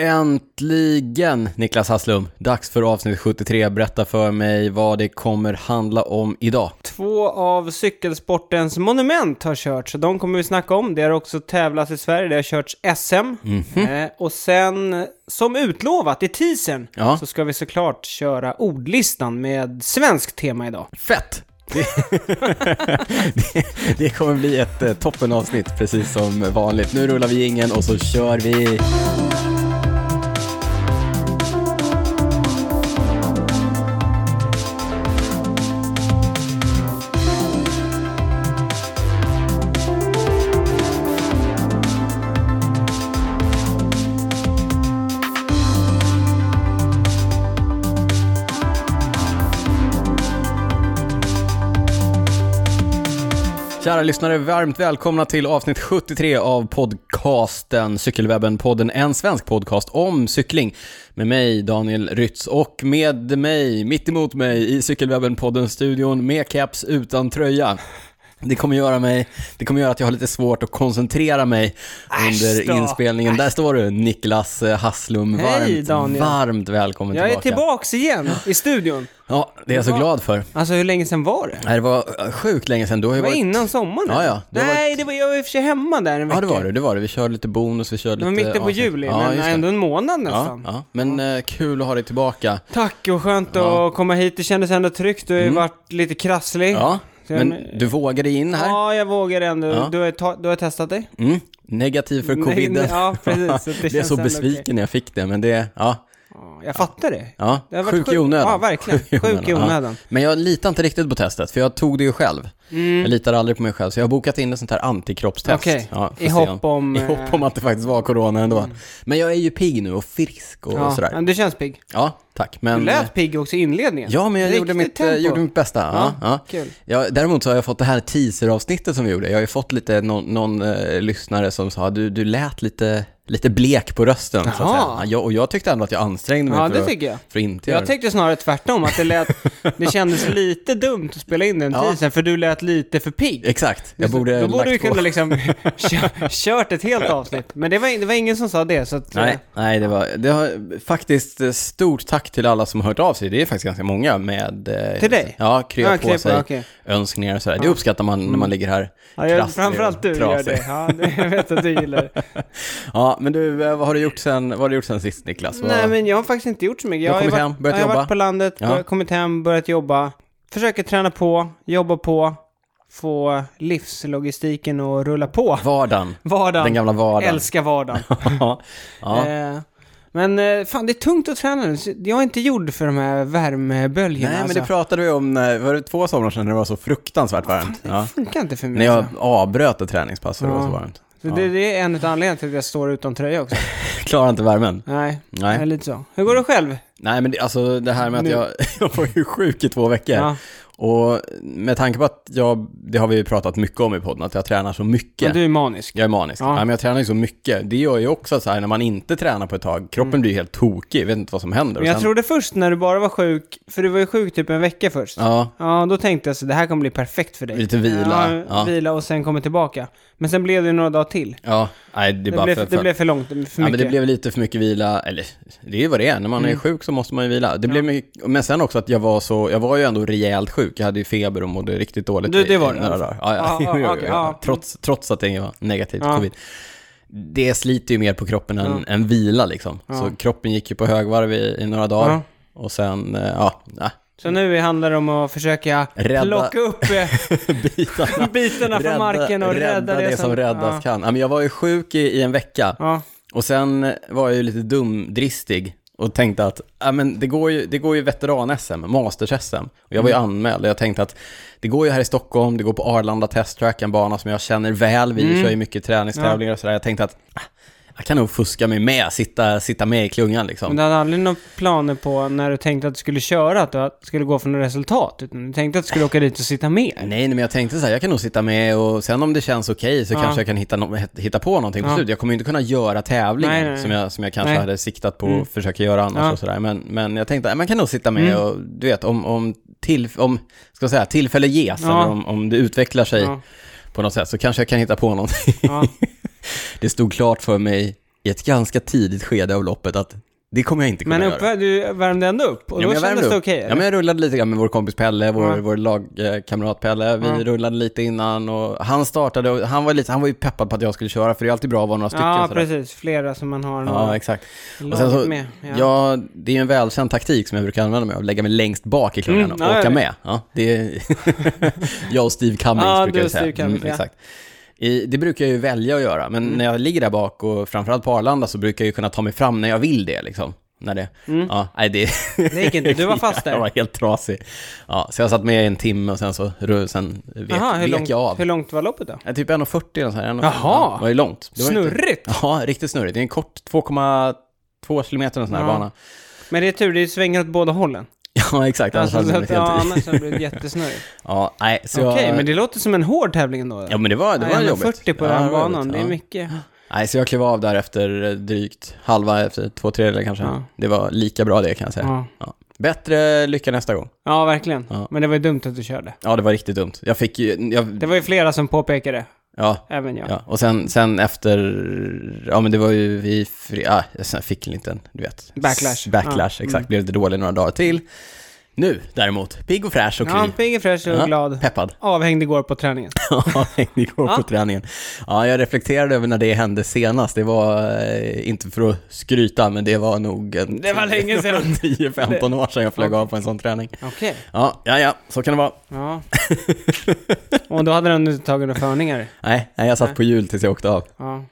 Äntligen, Niklas Hasslum. Dags för avsnitt 73. Berätta för mig vad det kommer handla om idag. Två av cykelsportens monument har körts, så de kommer vi snacka om. Det har också tävlats i Sverige, det har körts SM. Eh, och sen, som utlovat i teasern, Ja. så ska vi såklart köra ordlistan med svenskt tema idag. Fett! Det, det, det kommer bli ett eh, toppenavsnitt, precis som vanligt. Nu rullar vi ingen och så kör vi! Kära lyssnare, varmt välkomna till avsnitt 73 av podcasten Cykelwebben-podden, en svensk podcast om cykling. Med mig, Daniel Rytz, och med mig, mitt emot mig, i Cykelwebben-podden-studion, med caps utan tröja. Det kommer göra mig, det kommer göra att jag har lite svårt att koncentrera mig under inspelningen. Där står du, Niklas eh, Hasslum. Hej, Varmt, Daniel. varmt välkommen Jag är tillbaka. tillbaks igen i studion. Ja, det är jag så Bra. glad för. Alltså hur länge sedan var det? Nej, Det var eh, sjukt länge sedan. Du har Det var varit... innan sommaren? Ja, ja, Nej, det var, jag var i och för sig hemma där en Ja, vecka. det var det. Det var det. Vi körde lite bonus, vi körde Det var lite... mitten på juli, ja, men ändå en månad Ja, nästan. ja. Men eh, kul att ha dig tillbaka. Tack och skönt Ja. att komma hit. Det kändes ändå tryggt. Du har ju Mm. varit lite krasslig. Ja, men du vågade in här. Ja, jag vågar ändå. Ja. Du, har, du har testat dig? Mm. Negativ för covid. nej, Ja, precis. Så det blev känns så besviken när jag fick det, men det, Ja, jag fattar det. ja. Det varit Sjuk i sjuk- onödan. Ja, verkligen. Sjuk i ja. onödan. Men jag litar inte riktigt på testet, för jag tog det ju själv. Mm. Jag litar aldrig på mig själv, så jag har bokat in ett sånt här antikroppstest. Okej, Ja, i hopp om... I eh, hopp om att det faktiskt var corona ändå. Men jag är ju pigg nu och frisk och ja, sådär. men du känns pigg. Ja, tack. Men, Du lät pigg också i inledningen. Ja, men jag Riktigt gjorde mitt, eh, tempo. gjorde mitt bästa. Ja, ja. Kul. Ja, däremot så har jag fått det här teaser-avsnittet som vi gjorde. Jag har ju fått lite, någon, någon eh, lyssnare som sa, du, du lät lite, lite blek på rösten. Så att säga. Jaha. Jag, och jag tyckte ändå att jag ansträngde mig Ja, för, det tycker jag. för att inte göra Jag tänkte snarare tvärtom, att det lät... det kändes lite dumt att spela in den Ja. teasern, för du lät lite för pigg. Exakt, jag borde Då borde vi på. kunna liksom kö- kört ett helt avsnitt. Men det var, det var ingen som sa det, så att... eh, Nej, nej det, var, det har faktiskt eh, stort tack till alla som har hört av sig. Det är faktiskt ganska många med... eh, Till dig? Ja, krya Ja, på krypa, sig, okej. önskningar och sådär. Det uppskattar man när man ligger här Ja, jag, framförallt du gör det. Ja, det, jag vet att du gillar det. Ja, men du, eh, vad har du gjort sen, vad har du gjort sen sist Niklas? Vad- Nej, men jag har faktiskt inte gjort så mycket. Du har Jag kommit varit, hem, börjat jag har jobba? varit på landet, Ja. kommit hem, börjat jobba. Försöker träna på, jobba på, få livslogistiken att rulla på. Vardagen, Vardagen. den gamla vardagen. Älskar vardagen. ja. ja. Eh, men eh, fan, det är tungt att träna nu. Jag är inte gjord för de här värmeböljorna. Nej, men alltså. det pratade vi om, var det två somrar sedan när det var så fruktansvärt varmt? Det Ja. funkar inte för mig. När jag alltså. avbröt ett träningspass och det var så Ja. varmt. Så det, det är en av anledningarna till att jag står utan tröja också. Klarar inte värmen. Nej, Nej. det är lite så. Hur går det själv? Nej, men det, alltså det här med att jag, jag var ju sjuk i två veckor. Ja, Och med tanke på att jag, det har vi ju pratat mycket om i podden, att jag tränar så mycket. men du är manisk. Jag är manisk. Ja. Ja. men jag tränar ju så mycket. Det gör ju också så här när man inte tränar på ett tag, kroppen blir helt tokig, jag vet inte vad som händer. Mm. Men jag sen- trodde först när du bara var sjuk, för du var ju sjuk typ en vecka först. Ja, Ja, då tänkte jag så det här kommer bli perfekt för dig. Lite vila, Ja, ja. vila och sen komma tillbaka. Men sen blev det några dagar till. ja, nej det är Det, bara blev, för, det för blev för långt, för mycket. Ja, men det blev lite för mycket vila, eller det är ju vad det är, när man är Mm. sjuk så måste man ju vila. Det Ja. blev mycket, men sen också att jag var så, jag var ju ändå rejält sjuk, jag hade ju feber och mådde riktigt dåligt Du, det var det, några dagar. Ja, ja, Ja, ja, ja. Trots, trots att det var negativt Ja. covid. Det sliter ju mer på kroppen än, än vila liksom. Så kroppen gick ju på högvarv i, i några dagar. Och sen, eh, ja, nej, Så nu handlar det om att försöka Rädda- plocka upp eh, bitarna. bitarna från marken och rädda, det som räddas ja. kan. Ja, men jag var ju sjuk i, i en vecka. Ja, Och sen var jag ju lite dumdristig och tänkte att ja, men det går ju, det går ju veteran-SM, Masters-SM. Och jag var ju Mm. anmäld och jag tänkte att det går ju här i Stockholm, det går på Arlanda Test Track, en bana som jag känner väl. Vi Mm. kör ju mycket träningstävlingar och sådär. Jag tänkte att ah, jag kan nog fuska mig med, sitta, sitta med i klungan liksom. men du hade aldrig några planer på när du tänkte att du skulle köra, att du skulle gå för något resultat? Utan du tänkte att du skulle åka dit och sitta med? Nej, nej, men jag tänkte så här, jag kan nog sitta med och sen om det känns okej så Ja. kanske jag kan hitta, no hitta på någonting på Ja. slutet. Jag kommer ju inte kunna göra tävlingen Nej, nej. Som, jag, som jag kanske hade siktat på Mm. att försöka göra annars Ja. och sådär. Men, men jag tänkte, man kan nog sitta med Mm. och du vet, om, om, till, om ska säga, tillfälle ges eller om, om det utvecklar sig på något sätt så kanske jag kan hitta på någonting. ja. det stod klart för mig i ett ganska tidigt skede av loppet att det kommer jag inte kunna Men göra. upp, du värmde ändå upp och Ja, då men kändes det upp. okej? Ja, men jag rullade lite grann med vår kompis Pelle, vår, Ja. vår lagkamrat Pelle. Vi Ja. rullade lite innan och han startade och han var, lite, han var ju peppad på att jag skulle köra för det är alltid bra att vara några stycken. ja, sådär. precis. Flera som man har Ja, exakt. Och sen så, med. ja. det är en välkänd taktik som jag brukar använda mig av, lägga mig längst bak i klungan Mm, och ja, åka ja. med. Ja, det är jag och Steve Cummings Ja, brukar jag säga. Cummings, ja. exakt. I, det brukar jag ju välja att göra, men Mm. när jag ligger där bak och framförallt på Arlanda så brukar jag ju kunna ta mig fram när jag vill det liksom. När det, Mm. ja, nej det... Det gick inte, du var fast där. jag var helt trasig. Ja, så jag satt med i en timme och sen så sen vek, Jaha, hur, vek långt, jag av. hur långt var loppet då? Ja, Typ 1,40 eller så här. 1,40. Jaha. Ja, det var ju långt. Det var inte- Snurrigt! Ja, riktigt snurrigt. Det är en kort 2,2 kilometer en sån här Ja. bana. Men det är tur, det svänger åt båda hållen. Ja, exakt. Annars Alltså, hade så det att, blivit ja, helt... annars hade det blivit jättesnurrigt. Ja, nej, så Okej, jag... men det låter som en hård tävling ändå. Ja, men det var, det var jobbigt. 40 på ja, den var banan, jobbigt. det är ja. mycket. Nej, så jag klev av där efter eh, drygt halva, efter två tredjedelar kanske. Ja. Det var lika bra det kan jag säga. Ja. Ja. Bättre lycka nästa gång. ja, verkligen. Ja. Men det var ju dumt att du körde. Ja, det var riktigt dumt. Jag fick ju, jag, Det var ju flera som påpekade, ja, även jag. ja. Och sen, sen efter, ja men det var ju vi, fri, jag fick en liten, du vet. Backlash. Backlash, Ja. exakt. Mm. Blev lite dålig några dagar till. Nu däremot, pigg och fräsch och kry. Ja, pigg och fräsch och Ja, glad. Peppad. Avhängd igår på träningen. Ja, igår Ja. på träningen. Ja, jag reflekterade över när det hände senast. Det var, eh, inte för att skryta, men det var nog en Det var länge sedan. 10-15 år sedan jag flög av på en sån träning. Okej. Ja, ja, ja, så kan det vara. Ja. och då hade den inte tagit några förningar. Nej, nej jag satt Nej. på hjul tills jag åkte av. Ja.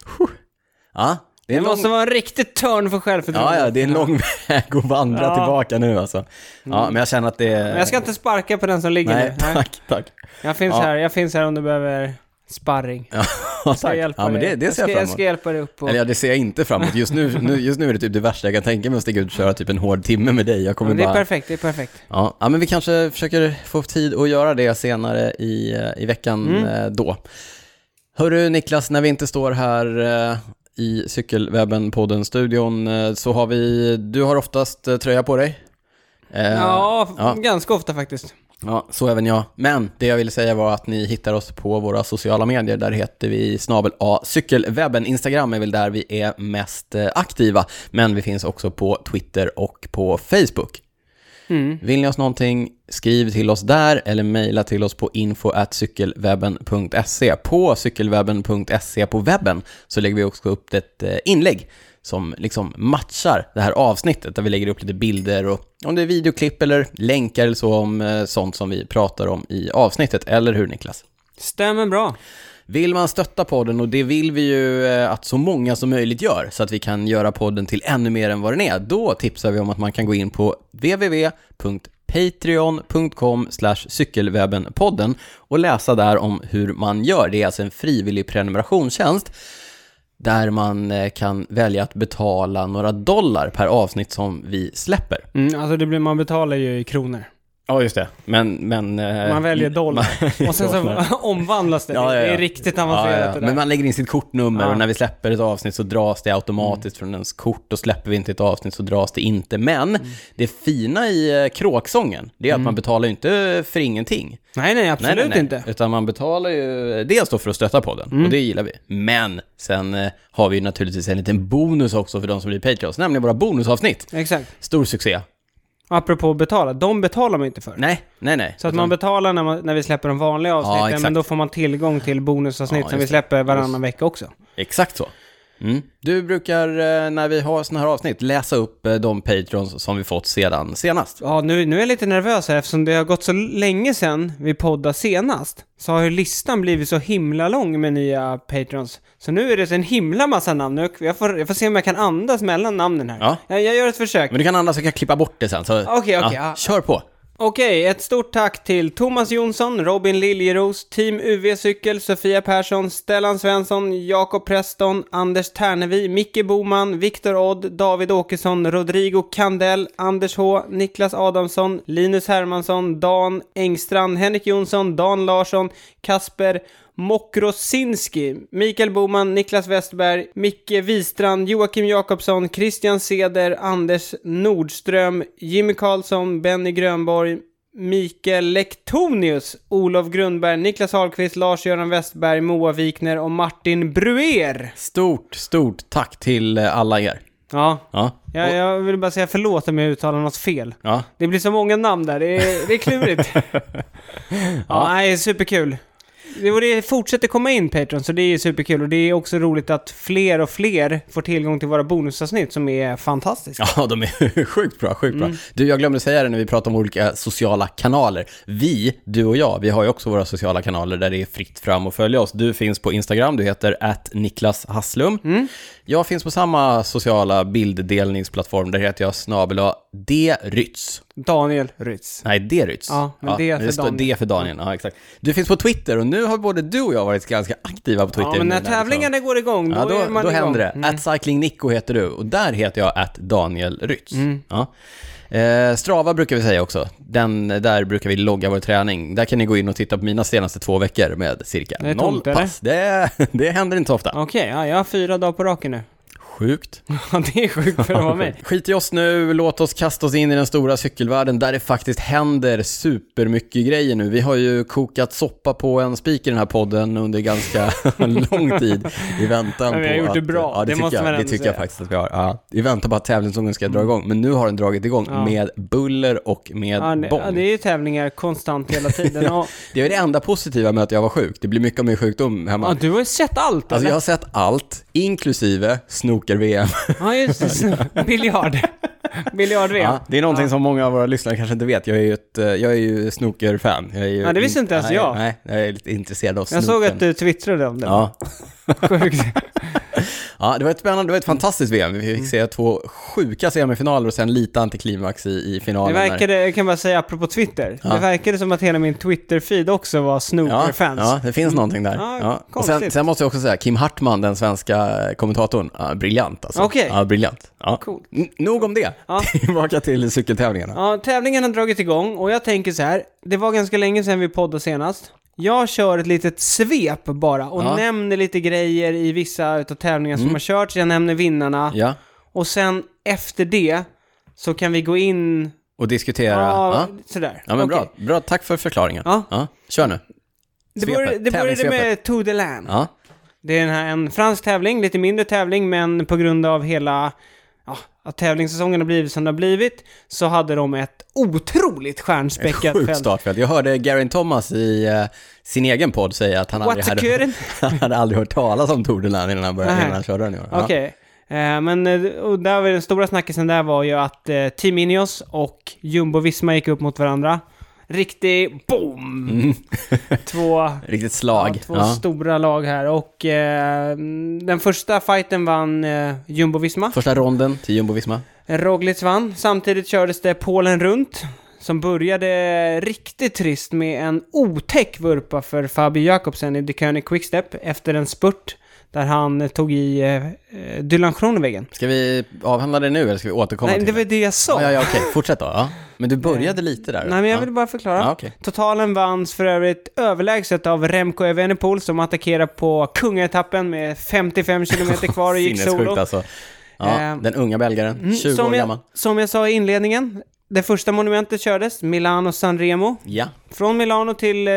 Ja, det Det lång, måste vara en riktig törn för självförtroende. ja, ja, det är en lång väg att vandra Ja. tillbaka nu alltså. Ja, men jag känner att det är... Jag ska inte sparka på den som ligger Nej, nu. Tack, tack. Jag finns Ja. här, jag finns här om du behöver sparring. Ja, Jag ska tack. hjälpa Ja, men det, det jag ser ska, jag jag ska hjälpa dig upp och... Eller ja, det ser jag inte fram emot. Just nu, nu, just nu är det typ det värsta jag kan tänka mig att stiga ut och köra typ en hård timme med dig. Jag kommer Men det är bara... perfekt, det är perfekt. Ja, ja, men vi kanske försöker få tid att göra det senare i, eh, i veckan Mm. eh, då. Hörru Niklas, när vi inte står här eh, i Cykelwebben-podden-studion eh, så har vi, du har oftast eh, tröja på dig. Eh, Ja, ja. ganska ofta faktiskt. Ja, så även jag. Men det jag ville säga var att ni hittar oss på våra sociala medier. Där heter vi snabel A cykelwebben. Instagram är väl där vi är mest aktiva. Men vi finns också på Twitter och på Facebook. Mm. Vill ni oss någonting, skriv till oss där eller mejla till oss på info.cykelwebben.se. På cykelwebben.se på webben så lägger vi också upp ett eh, inlägg som liksom matchar det här avsnittet där vi lägger upp lite bilder och om det är videoklipp eller länkar eller så om eh, sånt som vi pratar om i avsnittet. Eller hur Niklas? Stämmer bra. Vill man stötta podden, och det vill vi ju eh, att så många som möjligt gör, så att vi kan göra podden till ännu mer än vad den är, då tipsar vi om att man kan gå in på www.patreon.com cykelwebbenpodden och läsa där om hur man gör. Det är alltså en frivillig prenumerationstjänst där man eh, kan välja att betala några dollar per avsnitt som vi släpper. Mm, alltså det blir, man betalar ju i kronor. Ja, just det. Men, men... eh, Man väljer dollar. man- Och sen så omvandlas det. Ja, ja, Det ja. är riktigt avancerat det där. Men man lägger in sitt kortnummer och när vi släpper ett avsnitt så dras det automatiskt från ens kort och släpper vi inte ett avsnitt så dras det inte. Men Mm. det fina i eh, kråksången, det är att man betalar ju inte för ingenting. Nej, nej, absolut nej, nej, nej. inte. Utan man betalar ju dels då för att stötta podden Mm. och det gillar vi. Men sen eh, har vi ju naturligtvis en liten bonus också för de som blir Patreons, nämligen våra bonusavsnitt. Exakt. Stor succé. Apropå betala, de betalar man inte för. Nej, nej, nej. Så att man betalar när, man, när vi släpper de vanliga avsnitten, exakt. men då får man tillgång till bonusavsnitt Ja, som vi just det. släpper varannan vecka också. Exakt så. Mm. Du brukar, eh, när vi har sådana här avsnitt, läsa upp eh, de Patrons som vi fått sedan senast. Ja, nu, nu är jag lite nervös här eftersom det har gått så länge sedan vi poddade senast. Så har ju listan blivit så himla lång med nya patrons. Så nu är det en himla massa namn. Nu- Jag får, jag får se om jag kan andas mellan namnen här. Ja. Jag, jag gör ett försök. Men du kan andas så kan jag klippa bort det sen. Så, Okej, okej, ja, ja. Kör på. Okej, ett stort tack till Thomas Jonsson, Robin Liljeros, Team UV Cykel, Sofia Persson, Stellan Svensson, Jakob Preston, Anders Ternevi, Micke Boman, Viktor Odd, David Åkesson, Rodrigo Kandell, Anders H, Niklas Adamsson, Linus Hermansson, Dan Engstrand, Henrik Jonsson, Dan Larsson, Kasper Mokrosinski, Mikael Boman, Niklas Westberg, Micke Wistrand, Joakim Jakobsson, Christian Seder, Anders Nordström, Jimmy Karlsson, Benny Grönborg, Mikael Lektonius, Olof Grundberg, Niklas Ahlqvist, Lars-Göran Westberg, Moa Wikner och Martin Bruer. Stort, stort tack till eh, alla er. Ja, Ja. jag, jag vill bara säga förlåt om jag uttalar något fel. Ja. Det blir så många namn där, det är, det är klurigt. ja, nej, superkul. Det, det fortsätter komma in Patreon, så det är superkul. Och det är också roligt att fler och fler får tillgång till våra bonusavsnitt som är fantastiska. Ja, de är sjukt bra, sjukt bra. Du, jag glömde säga det när vi pratade om olika sociala kanaler. Vi, du och jag, vi har ju också våra sociala kanaler där det är fritt fram att följa oss. Du finns på Instagram, du heter att Niklas Hasslum. Jag finns på samma sociala bilddelningsplattform, där heter jag snabel drytz. Daniel Rytz. Nej, Derytz. Ja, men D för det Daniel. D för Daniel. Ja, exakt. Du finns på Twitter och nu har både du och jag varit ganska aktiva på Twitter. Ja, men när liksom. tävlingarna går igång, då, Ja, då, är man då igång. händer det. Mm. At Cycling Nico heter du och där heter jag att Daniel Rytz. Mm. Ja. Eh, Strava brukar vi säga också. Den, där brukar vi logga vår träning. Där kan ni gå in och titta på mina senaste två veckor med cirka noll tomt, pass. Det, det händer inte så ofta. Okej, ja, jag har fyra dagar på raken nu. Sjukt. Ja, det är sjukt för att vara mig. Skit i oss nu, låt oss kasta oss in i den stora cykelvärlden där det faktiskt händer supermycket grejer nu. Vi har ju kokat soppa på en spik i den här podden under ganska lång tid i väntan Men vi har på gjort att, det bra, Ja, det, det tycker, måste man jag, det ändå tycker jag säga. faktiskt att vi har. Ja, I väntan på att tävlingssäsongen ska dra igång. Men nu har den dragit igång Ja. med buller och med Ja, det, ja, det är ju tävlingar konstant hela tiden. Och, Det är det enda positiva med att jag var sjuk. Det blir mycket av min sjukdom hemma. ja, du har ju sett allt, Alltså eller? jag har sett allt, inklusive snooker-VM. Ja, just det. Biljard. Biljard-VM. Ja, det är någonting Ja. som många av våra lyssnare kanske inte vet. Jag är ju ett, eh, jag är ju snooker-fan. Jag är ju Ja, det visste inte ens jag. Nej, jag är lite intresserad av Jag snookern. såg att du twittrade om det. Ja. Sjukt. ja, det var ett spännande, det var ett fantastiskt VM. Vi Mm. fick se två sjuka semifinaler och sen lite antiklimax i, i Det finalen. där. verkade, jag kan bara säga apropå Twitter, Ja. det verkade som att hela min Twitter-feed också var Ja, snooker-fans. ja, det finns någonting där. Ja, Ja. Och sen, sen måste jag också säga, Kim Hartman, den svenska kommentatorn, ja, briljant alltså. Okej. Ja, briljant. Ja. Coolt. N- nog om det. Ja. Tillbaka till cykeltävlingarna. Ja, tävlingen har dragit igång och jag tänker så här. Det var ganska länge sedan vi poddade senast. Jag kör ett litet svep bara och Ja. Mm. nämner lite grejer i vissa utav tävlingar som har körts. Jag nämner vinnarna. Ja, Och sen efter det så kan vi gå in... och diskutera. Ja, Ja, sådär. ja men Okej. bra. Bra, tack för förklaringen. Ja. Kör nu. Det Svepet. började, det började Tävlingssvepet. med Tour de Land. Ja. Det är den här, en fransk tävling, lite mindre tävling, men på grund av hela... Att tävlingssäsongen har blivit som den har blivit, så hade de ett otroligt stjärnspäckat Sjukt fält. startfält. Jag hörde Garin Thomas i eh, sin egen podd säga att han aldrig, hade, han hade aldrig hört talas om Tour de Land innan han, började, innan han körde den i år. Ja. Okej. Eh, men eh, och där var den stora snackisen där var ju att Team Ineos och Jumbo-Visma gick upp mot varandra. Riktig boom! Mm. Två, Riktigt slag. ja, två Ja. stora lag här och eh, den första fighten vann eh, Jumbo-Visma. Första ronden till Jumbo-Visma. Roglic vann. Samtidigt kördes det Polen runt. Som började riktigt trist med en otäck vurpa för Fabio Jakobsen i The König Quickstep efter en spurt där han tog i eh, eh, Dylan Groenewegen. Ska vi avhandla det nu eller ska vi återkomma Nej, till det var det jag sa. Ja, ja, okej. Fortsätt då. Ja. Men du började lite där. Nej, men jag ja. vill bara förklara. Ja, okej. Totalen vanns för övrigt överlägset av Remco Evenepoel som attackerade på kungaetappen med 55 kilometer kvar och gick solo. alltså. Ja, Eh, den unga belgaren, Mm, 20 år som, gammal. jag, som jag sa i inledningen, det första monumentet kördes, Milano San Remo. Ja. Från Milano till eh,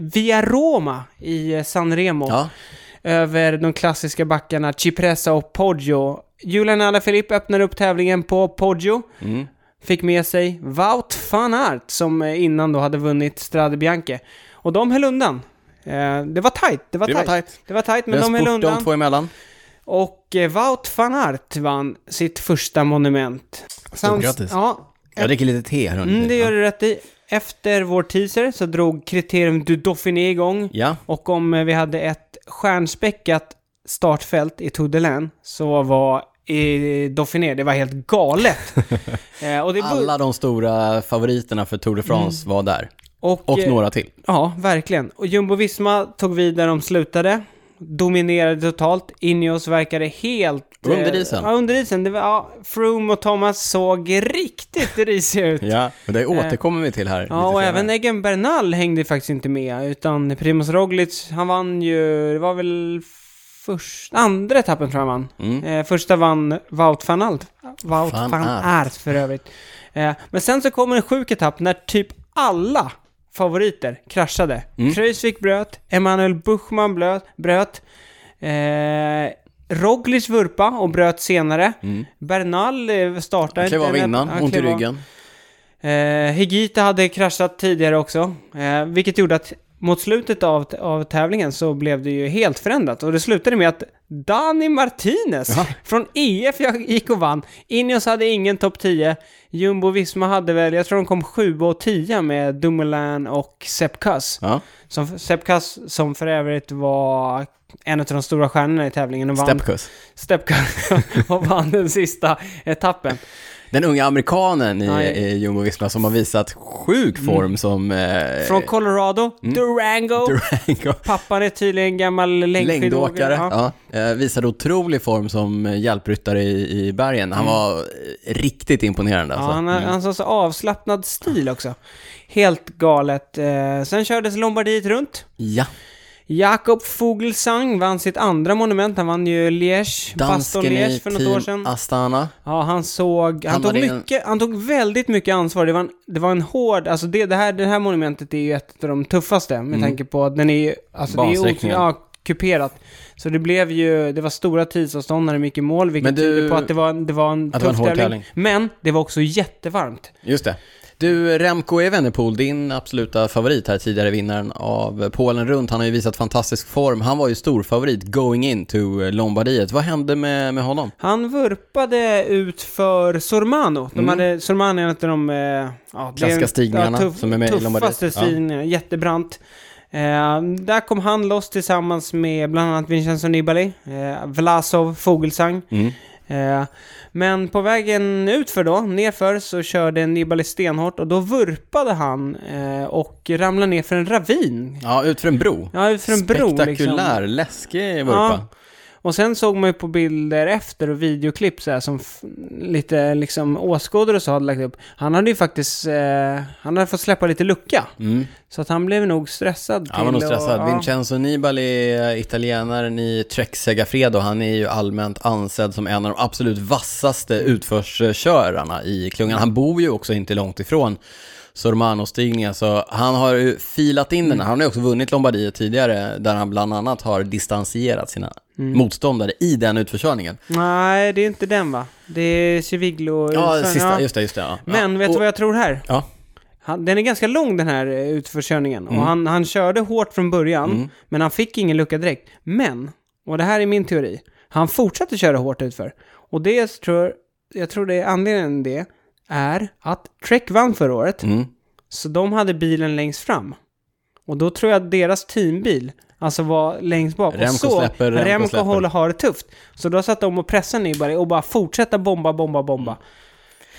Via Roma i eh, San Remo. ja. Över de klassiska backarna Cipressa och Poggio. Julian Alaphilippe öppnar upp tävlingen på Poggio. Mm. Fick med sig Wout van Aert som eh, innan då hade vunnit Strade Bianche. Och de höll undan. Eh, det var tight, det var Det var tight. tajt. Det var tight, Vi men de höll undan. de två emellan. Och eh, Wout van Aert vann sitt första monument. Sam- grattis. Ja, Jag dricker lite te här mm, det gör du rätt i. Efter vår teaser så drog kriterium du Dauphiné igång. Ja. Och om eh, vi hade ett stjärnspäckat startfält i Tour de Land så var i Dauphiné, det var helt galet. eh, Alla de stora favoriterna för Tour de France var där. och, Och eh, några till. Ja, verkligen. Och Jumbo-Visma tog vid där de slutade. Dominerade totalt. Ineos verkade helt... eh, Under isen. Ja, under isen. Det var, ja, Froome och Thomas såg riktigt risiga ut. Ja, och det återkommer vi till här. Ja, och även Egan Bernal hängde faktiskt inte med, utan Primoz Roglic, han vann ju, det var väl först, andra etappen tror jag han vann. Mm. Eh, första vann Wout van Aert. Wout Van van. Aert för övrigt. Eh, men sen så kommer en sjuk etapp när typ alla favoriter kraschade. Mm. Kreuzvik bröt, Emanuel Buchmann bröt, bröt eh, Roglic vurpa och bröt senare. Mm. Bernal eh, startade Han klev av inte. innan, ont i ryggen. Eh, Higita hade kraschat tidigare också, eh, vilket gjorde att mot slutet av, av tävlingen så blev det ju helt förändrat och det slutade med att Dani Martinez Jaha. från EF gick och vann. Ineos hade ingen topp 10. Jumbo Visma hade väl, jag tror de kom 7 och 10 med Dumoulin och Sepp Kuss. Ja. Som, Sepp Kuss som för övrigt var en av de stora stjärnorna i tävlingen och vann, Stepkus. Step Kuss och vann den sista etappen. Den unga amerikanen i, i Jumbo-Visma som har visat sjuk form som... Eh, Från Colorado, Mm. Durango. Durango. Pappan är tydligen gammal längdskidåkare. Ja. Ja. Eh, visade otrolig form som hjälpryttare i, i bergen. Han var eh, riktigt imponerande Mm. Ja, alltså. han har Mm. så avslappnad stil också. Helt galet. Eh, sen kördes Lombardiet runt. Ja, Jakob Fuglsang vann sitt andra monument. Han vann ju Liège, Baston Liège i för något år sedan. Astana. Ja, han såg... Han, Han tog mycket, han tog väldigt mycket ansvar. Det var en, det var en hård... Alltså det, det, här, det här monumentet är ju ett av de tuffaste med Mm. tanke på att den är ju... Alltså det är ja, kuperat. Så det blev ju... Det var stora tidsavstånd när det mycket mål, vilket Men du- tyder på att det var, det var en Att det var en tuff tävling. Men det var också jättevarmt. Just det. Du, Remco Evenepoel, din absoluta favorit här, tidigare vinnaren av Polen runt. Han har ju visat fantastisk form. Han var ju stor favorit going into Lombardiet. Vad hände med, med honom? Han vurpade ut för Sormano. De Mm. hade, Sormano är en av de... Eh, ja, Klassiska stigningarna som är med i Lombardiet. Tuffaste Ja. stigningarna, jättebrant. Eh, där kom han loss tillsammans med bland annat Vincenzo Nibali, eh, Vlasov, Fogelsang. Mm. Eh, men på vägen utför då, nerför, så körde Nibali stenhårt och då vurpade han eh, och ramlade ner för en ravin. Ja, ut för en bro. Ja, utför en bro liksom. Spektakulär, läskig vurpa. Och sen såg man ju på bilder efter och videoklipp så här, som lite liksom åskådare och så hade lagt upp. Han hade ju faktiskt, eh, han hade fått släppa lite lucka. Mm. Så att han blev nog stressad Han var nog stressad. och- ja. Vincenzo Nibali, eh, italienaren i Trek Segafredo, han är ju allmänt ansedd som en av de absolut vassaste utförskörarna i klungan. Han bor ju också inte långt ifrån Sormano-stigningen, så han har ju filat in den. Han har ju också vunnit Lombardiet tidigare, där han bland annat har distanserat sina Mm. motståndare i den utförkörningen. Nej, det är inte den va? Det är Civiglo. Ja, sista, ja. just det, just det. Ja. Men ja. vet du vad jag tror här? Ja. Han, den är ganska lång den här eh, utförkörningen. Mm. Och han, han körde hårt från början, Mm. men han fick ingen lucka direkt. Men, och det här är min teori, han fortsatte köra hårt utför. Och det tror jag tror det är anledningen till det, är att Trek vann förra året, Mm. så de hade bilen längst fram. Och då tror jag att deras teambil, alltså var längst bak. Remco och så, släpper, Remco Remco släpper. håller, har det tufft. Så då satt de och pressade Nibali och bara fortsätta bomba, bomba, bomba.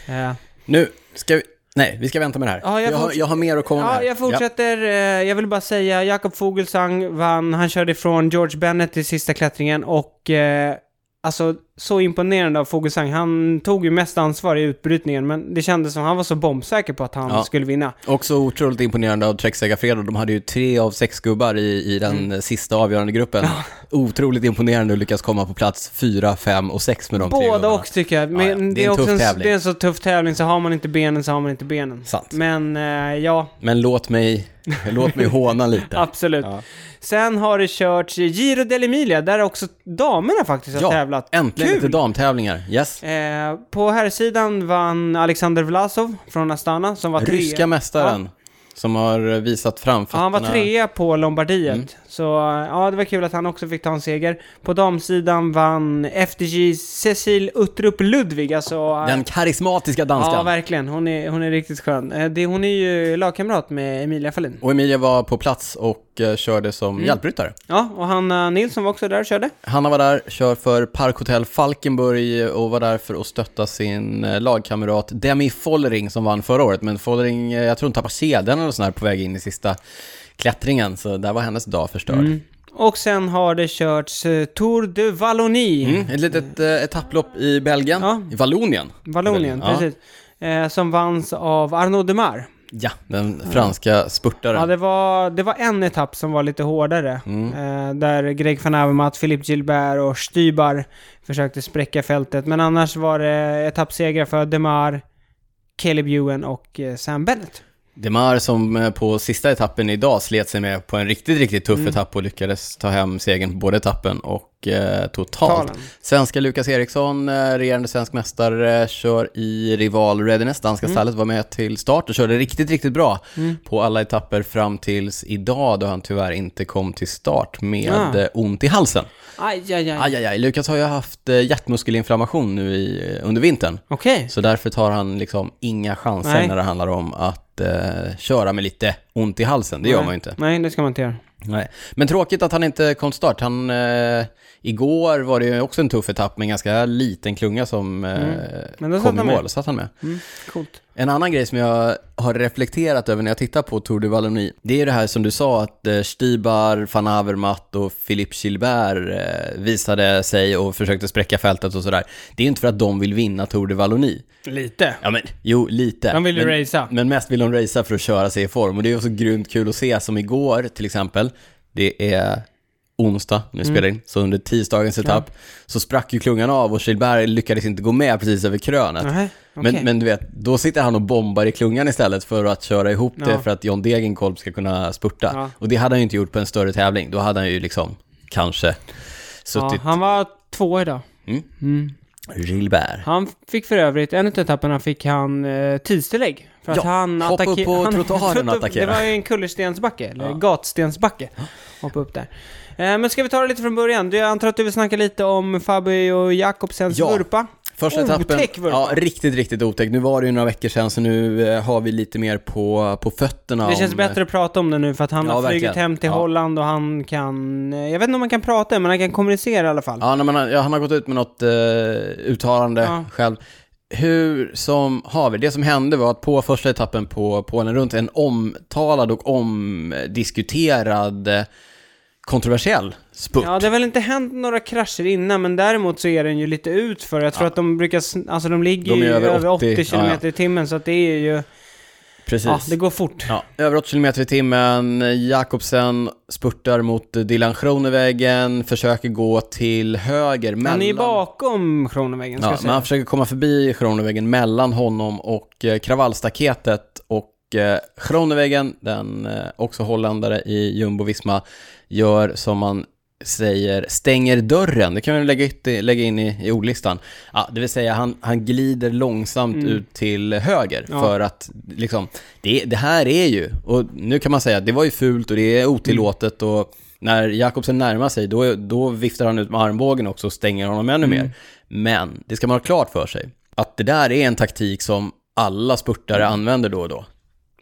Eh, Nu ska vi... Nej, vi ska vänta med det här. Ja, jag jag, har, jag har mer att komma med. Ja, här. jag fortsätter. Eh, jag vill bara säga, Jakob Fogelsang vann. Han körde ifrån George Bennett i sista klättringen och eh, alltså så imponerande av Fogelsang. Han tog ju mest ansvar i utbrytningen, men det kändes som han var så bombsäker på att han Ja. skulle vinna. Också otroligt imponerande av Trek Segafredo. De hade ju tre av sex gubbar i, i den Mm. sista avgörande gruppen. Otroligt imponerande att lyckas komma på plats fyra, fem och sex med de tre Båda och tycker jag. Men Ja, ja. det, Det är är en också en, tävling. det är en så tuff tävling, så har man inte benen så har man inte benen. Sant. Men eh, ja, Men låt mig, låt mig håna lite. absolut. Ja. Sen har det körts Giro dell'Emilia, där också damerna faktiskt har Ja, tävlat. Äntligen Kul! lite damtävlingar. Yes. Eh, på här sidan vann Alexander Vlasov från Astana som var trea. Ryska mästaren. Som har visat Ja, framfötterna. han var trea på Lombardiet. Mm. Så ja, det var kul att han också fick ta en seger. På damsidan vann FDJ Cecil Uttrup Ludvig, alltså... Den karismatiska danskan. Ja, verkligen. Hon är, hon är riktigt skön. Eh, Det, hon är ju lagkamrat med Emilia Fahlin. och Emilia var på plats och eh, körde som Mm. hjälpryttare. Ja, och Hanna Nilsson var också där och körde. Hanna var där, kör för Parkhotell Falkenburg och var där för att stötta sin eh, lagkamrat Demi Follering som vann förra året. Men Follering, eh, jag tror hon tappade kedjan eller sån här på väg in i sista klättringen, så där var hennes dag förstörd. Mm. Mm. Och sen har det körts eh, Tour de Wallonie. ett litet eh, etapplopp i Belgien, Ja. i Vallonien. Vallonien, Ja. precis. Eh, som vanns av Arnaud Demar. Ja, den franska spurtaren. Ja, det var, det var en etapp som var lite hårdare. Mm. Eh, där Greg van Avermaet, Philippe Gilbert och Stybar försökte spräcka fältet. Men annars var det etappsegrar för Demar, Caleb Ewan och eh, Sam Bennett. Demar som eh, på sista etappen idag slet sig med på en riktigt, riktigt tuff etapp och lyckades ta hem segern på både etappen och eh, totalt. Talen. Svenska Lukas Eriksson, eh, regerande svensk mästare, kör i Rival Readiness. Danska stallet var med till start och körde riktigt, riktigt bra på alla etapper fram tills idag då han tyvärr inte kom till start med Ah. eh, ont i halsen. Aj, aj, aj. Aj, aj, aj. Lukas har ju haft eh, hjärtmuskelinflammation nu i, under vintern. Okej. Så därför tar han liksom inga chanser Nej. när det handlar om att eh, köra med lite ont i halsen. Det gör Nej. man ju inte. Nej, det ska man inte göra. Nej. Men tråkigt att han inte kom start. Han, eh, igår var det ju också en tuff etapp med en ganska liten klunga som eh, Mm. Kom i mål. med. Satt han med. Mm. Coolt. En annan grej som jag har reflekterat över när jag tittar på Tour de Wallonie, det är ju det här som du sa att eh, Stibar, van Avermaet och Philippe Gilbert eh, visade sig och försökte spräcka fältet och sådär. Det är ju inte för att de vill vinna Tour de Wallonie. Lite. Ja men, jo lite. De vill ju men, racea. Men mest vill de racea för att köra sig i form och det är också grymt kul att se som igår till exempel. Det är onsdag när vi Mm. spelar in, så under tisdagens etapp så sprack ju klungan av och Gilbert lyckades inte gå med precis över krönet. Nej, okej. Men, men du vet, då sitter han och bombar i klungan istället för att köra ihop det Ja. för att John Degenkolb ska kunna spurta. Ja. Och det hade han ju inte gjort på en större tävling. Då hade han ju liksom kanske ja, suttit... han var två idag. Mm. Mm. Gilbert. Han fick för övrigt, en av etapperna fick han eh, tidstillägg. För att Ja, han hoppa upp attacke- på han- trottoaren och Det attackera. var ju en kullerstensbacke, eller Ja. gatstensbacke. Hoppa upp där. Eh, men ska vi ta det lite från början? Jag antar att du vill snacka lite om Fabio Jakobsens Ja. vurpa? Första etappen, Otäck vurpa. ja riktigt, riktigt otäck. Nu var det ju några veckor sedan så nu eh, har vi lite mer på, på fötterna Det känns om, bättre att prata om det nu för att han Ja, har flugit verkligen. hem till Ja. Holland och han kan... eh, Jag vet inte om han kan prata, men han kan kommunicera i alla fall. Ja, när man, ja, han har gått ut med något eh, uttalande själv. Hur som haver, det som hände var att på första etappen på Polen runt, en omtalad och omdiskuterad kontroversiell spurt. Ja, det har väl inte hänt några krascher innan, men däremot så är den ju lite ut för. Jag tror att de brukar, alltså de ligger De ju över över 80, 80, km ja, ja. i timmen, så att det är ju, Precis. ja, det går fort. Ja, över 80 km i timmen. Jakobsen spurtar mot Dylan Groenewegen, försöker gå till höger mellan... Han är ju bakom Kronoväggen, ska Ja, jag men säga. han försöker komma förbi Groenewegen mellan honom och eh, kravallstaketet och Groenewegen, den eh, också holländare i Jumbo-Visma, gör som man säger, stänger dörren. Det kan vi lägga, lägga in i, i ordlistan. Ja, det vill säga han, han glider långsamt Mm. ut till höger Ja. för att liksom, det, det här är ju, och nu kan man säga att det var ju fult och det är otillåtet och när Jakobsen närmar sig då, då viftar han ut med armbågen också och stänger honom ännu Mm. mer. Men det ska man ha klart för sig, att det där är en taktik som alla spurtare använder då och då.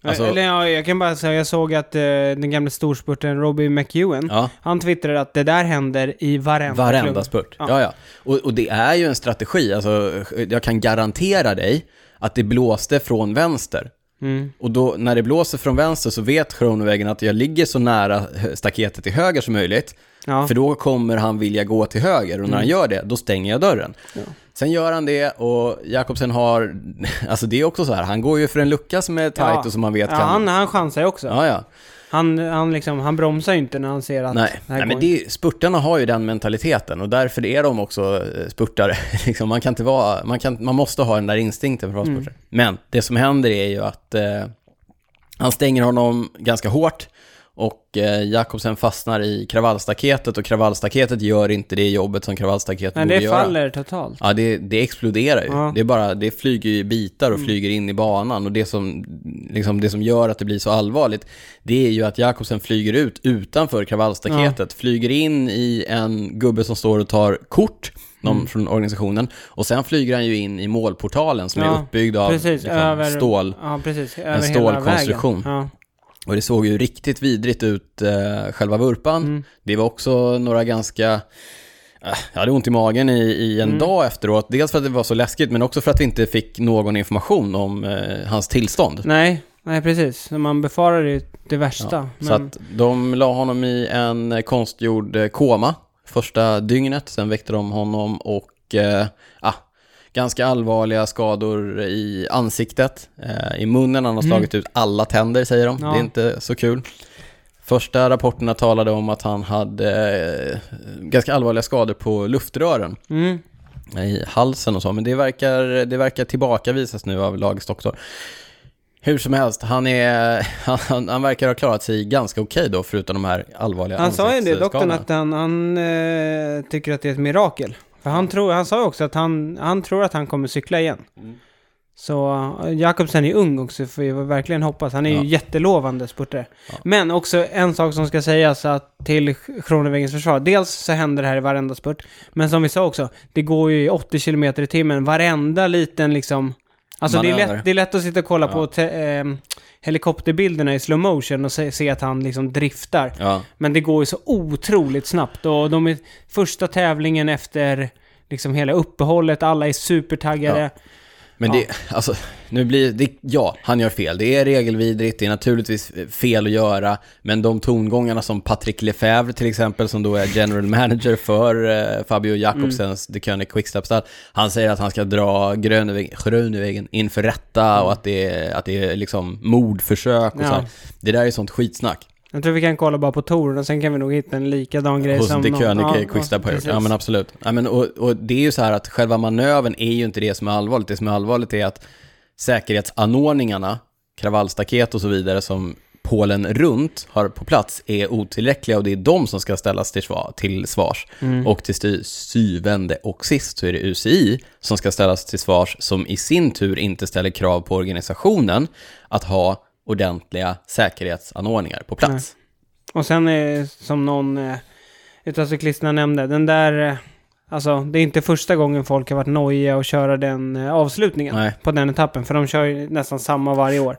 Alltså- Eller ja, jag kan bara säga, jag såg att eh, den gamla storspurten Robbie McEwen, Ja, han twittrade att det där händer i varenda, varenda klubb. spurt. Ja. Ja, ja. Och, och det är ju en strategi, alltså jag kan garantera dig att det blåste från vänster. Mm. Och då, när det blåser från vänster så vet Kronovägen att jag ligger så nära staketet till höger som möjligt. För då kommer han vilja gå till höger och när han gör det, då stänger jag dörren. Sen gör han det och Jakobsen har, alltså det är också så här, han går ju för en lucka som är tight Ja. och som man vet ja, kan... han, han chansar ju också. Ja, ja. Han, han, liksom, han bromsar ju inte när han ser att Nej, Nej men det, spurtarna har ju den mentaliteten och därför är de också eh, spurtare. liksom, man, kan inte vara, man, kan, man måste ha den där instinkten för att vara Mm. spurtare. Men det som händer är ju att eh, han stänger honom ganska hårt och eh, Jakobsen fastnar i kravallstaketet och kravallstaketet gör inte det jobbet som kravallstaketet Nej, borde det göra. faller totalt. Ja, det, det exploderar ju. Ja. Mm. Det, är bara, det flyger ju i bitar och flyger in i banan. Och det som, liksom, det som gör att det blir så allvarligt, det är ju att Jakobsen flyger ut utanför kravallstaketet, flyger in i en gubbe som står och tar kort, någon Mm. från organisationen, och sen flyger han ju in i målportalen som är Ja, uppbyggd av precis, liksom, över, stål. Ja, precis. Över stålkonstruktion. Vägen. Och det såg ju riktigt vidrigt ut, eh, själva vurpan. Mm. Det var också några ganska... eh, Jag hade ont i magen i, i en Mm. dag efteråt. Dels för att det var så läskigt, men också för att vi inte fick någon information om eh, hans tillstånd. Nej, nej precis. Man befarar ju det värsta. Ja, men... Så att de la honom i en eh, konstgjord eh, koma första dygnet. Sen väckte de honom och eh, ah, ganska allvarliga skador i ansiktet. Eh, I munnen, han har Mm. slagit ut alla tänder säger de. Ja. Det är inte så kul. Första rapporterna talade om att han hade eh, ganska allvarliga skador på luftrören Mm. i halsen och så, men det verkar, det verkar tillbakavisas nu av lagets doktor. Hur som helst, han, är, han, han verkar ha klarat sig ganska okej då, förutom de här allvarliga Han sa ju det, doktorn, att han, han eh, tycker att det är ett mirakel. För han, tror, han sa också att han, han tror att han kommer cykla igen. Mm. Så uh, Jakobsen är ung också, får vi verkligen hoppas. Han är Ja. ju jättelovande spurtare. Ja. Men också en sak som ska sägas att till Kronovägens försvar. Dels så händer det här i varenda spurt. Men som vi sa också, det går ju i 80 km i timmen. Varenda liten liksom... Alltså det är, lätt, det är lätt att sitta och kolla Ja. på te, ehm, helikopterbilderna i slow motion och se, se att han liksom driftar. Ja, Men det går ju så otroligt snabbt och de är första tävlingen efter liksom hela uppehållet, alla är supertaggade. Men det, alltså, nu blir det, ja, han gör fel. Det är regelvidrigt, det är naturligtvis fel att göra, men de tongångarna som Patrick Lefebvre till exempel, som då är general manager för eh, Fabio Jakobsens The König Quickstep-stall, han säger att han ska dra Grönewegen inför rätta och att det är, att det är liksom mordförsök och Ja. så här. Det där är sånt skitsnack. Jag tror vi kan kolla bara på touren och sen kan vi nog hitta en likadan grej Hos som The någon- König ja, Quickstep har gjort. Ja men absolut. Ja, men, och, och det är ju så här att själva manövern är ju inte det som är allvarligt. Det som är allvarligt är att säkerhetsanordningarna, kravallstaket och så vidare som Polen runt har på plats är otillräckliga och det är de som ska ställas till, svar, till svars. Mm. Och till sy- syvende och sist så är det UCI som ska ställas till svars som i sin tur inte ställer krav på organisationen att ha ordentliga säkerhetsanordningar på plats. Och sen är som någon eh, utav cyklisterna nämnde, den där... Eh, alltså, det är inte första gången folk har varit nojiga och köra den eh, avslutningen Nej. på den etappen. För de kör ju nästan samma varje år.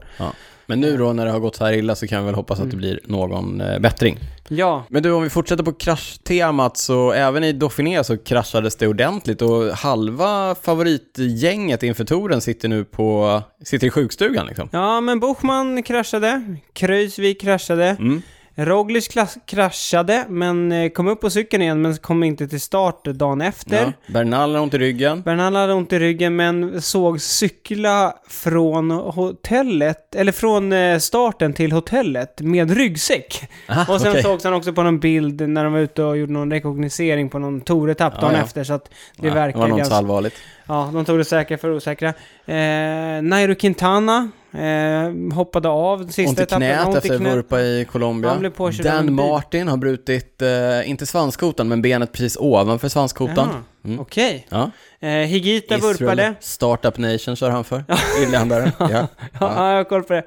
Men nu då när det har gått så här illa så kan vi väl hoppas att det blir någon eh, bättring. Ja, Men du, om vi fortsätter på kraschtemat så även i Dauphiné så kraschades det ordentligt och halva favoritgänget inför touren sitter nu på, sitter i sjukstugan liksom. ja men Buchmann kraschade, Kreuzvik kraschade, Mm. Roglic kraschade, men eh, kom upp på cykeln igen, men kom inte till start dagen efter. Ja. Bernal har ont i ryggen. Bernal hade ont i ryggen, men såg cykla från hotellet, eller från eh, starten till hotellet med ryggsäck. Aha, och sen okej. sågs han också på någon bild när de var ute och gjorde någon rekognosering på någon touretapp Ja, dagen ja. efter, så att det Ja, verkar det var något ganska... allvarligt. Ja, de tog det säkra för osäkra. Eh, Nairo Quintana eh, hoppade av sista Ont i etappen. knät Ont i efter knät. vurpa i Colombia. Dan. Martin har brutit, eh, inte svanskotan, men benet precis ovanför svanskotan. Jaha, Mm. Okej. Ja. Eh, Higita Israel vurpade. Startup Nation kör han för. Irländare. ja. Ja, ja. jag har koll på det.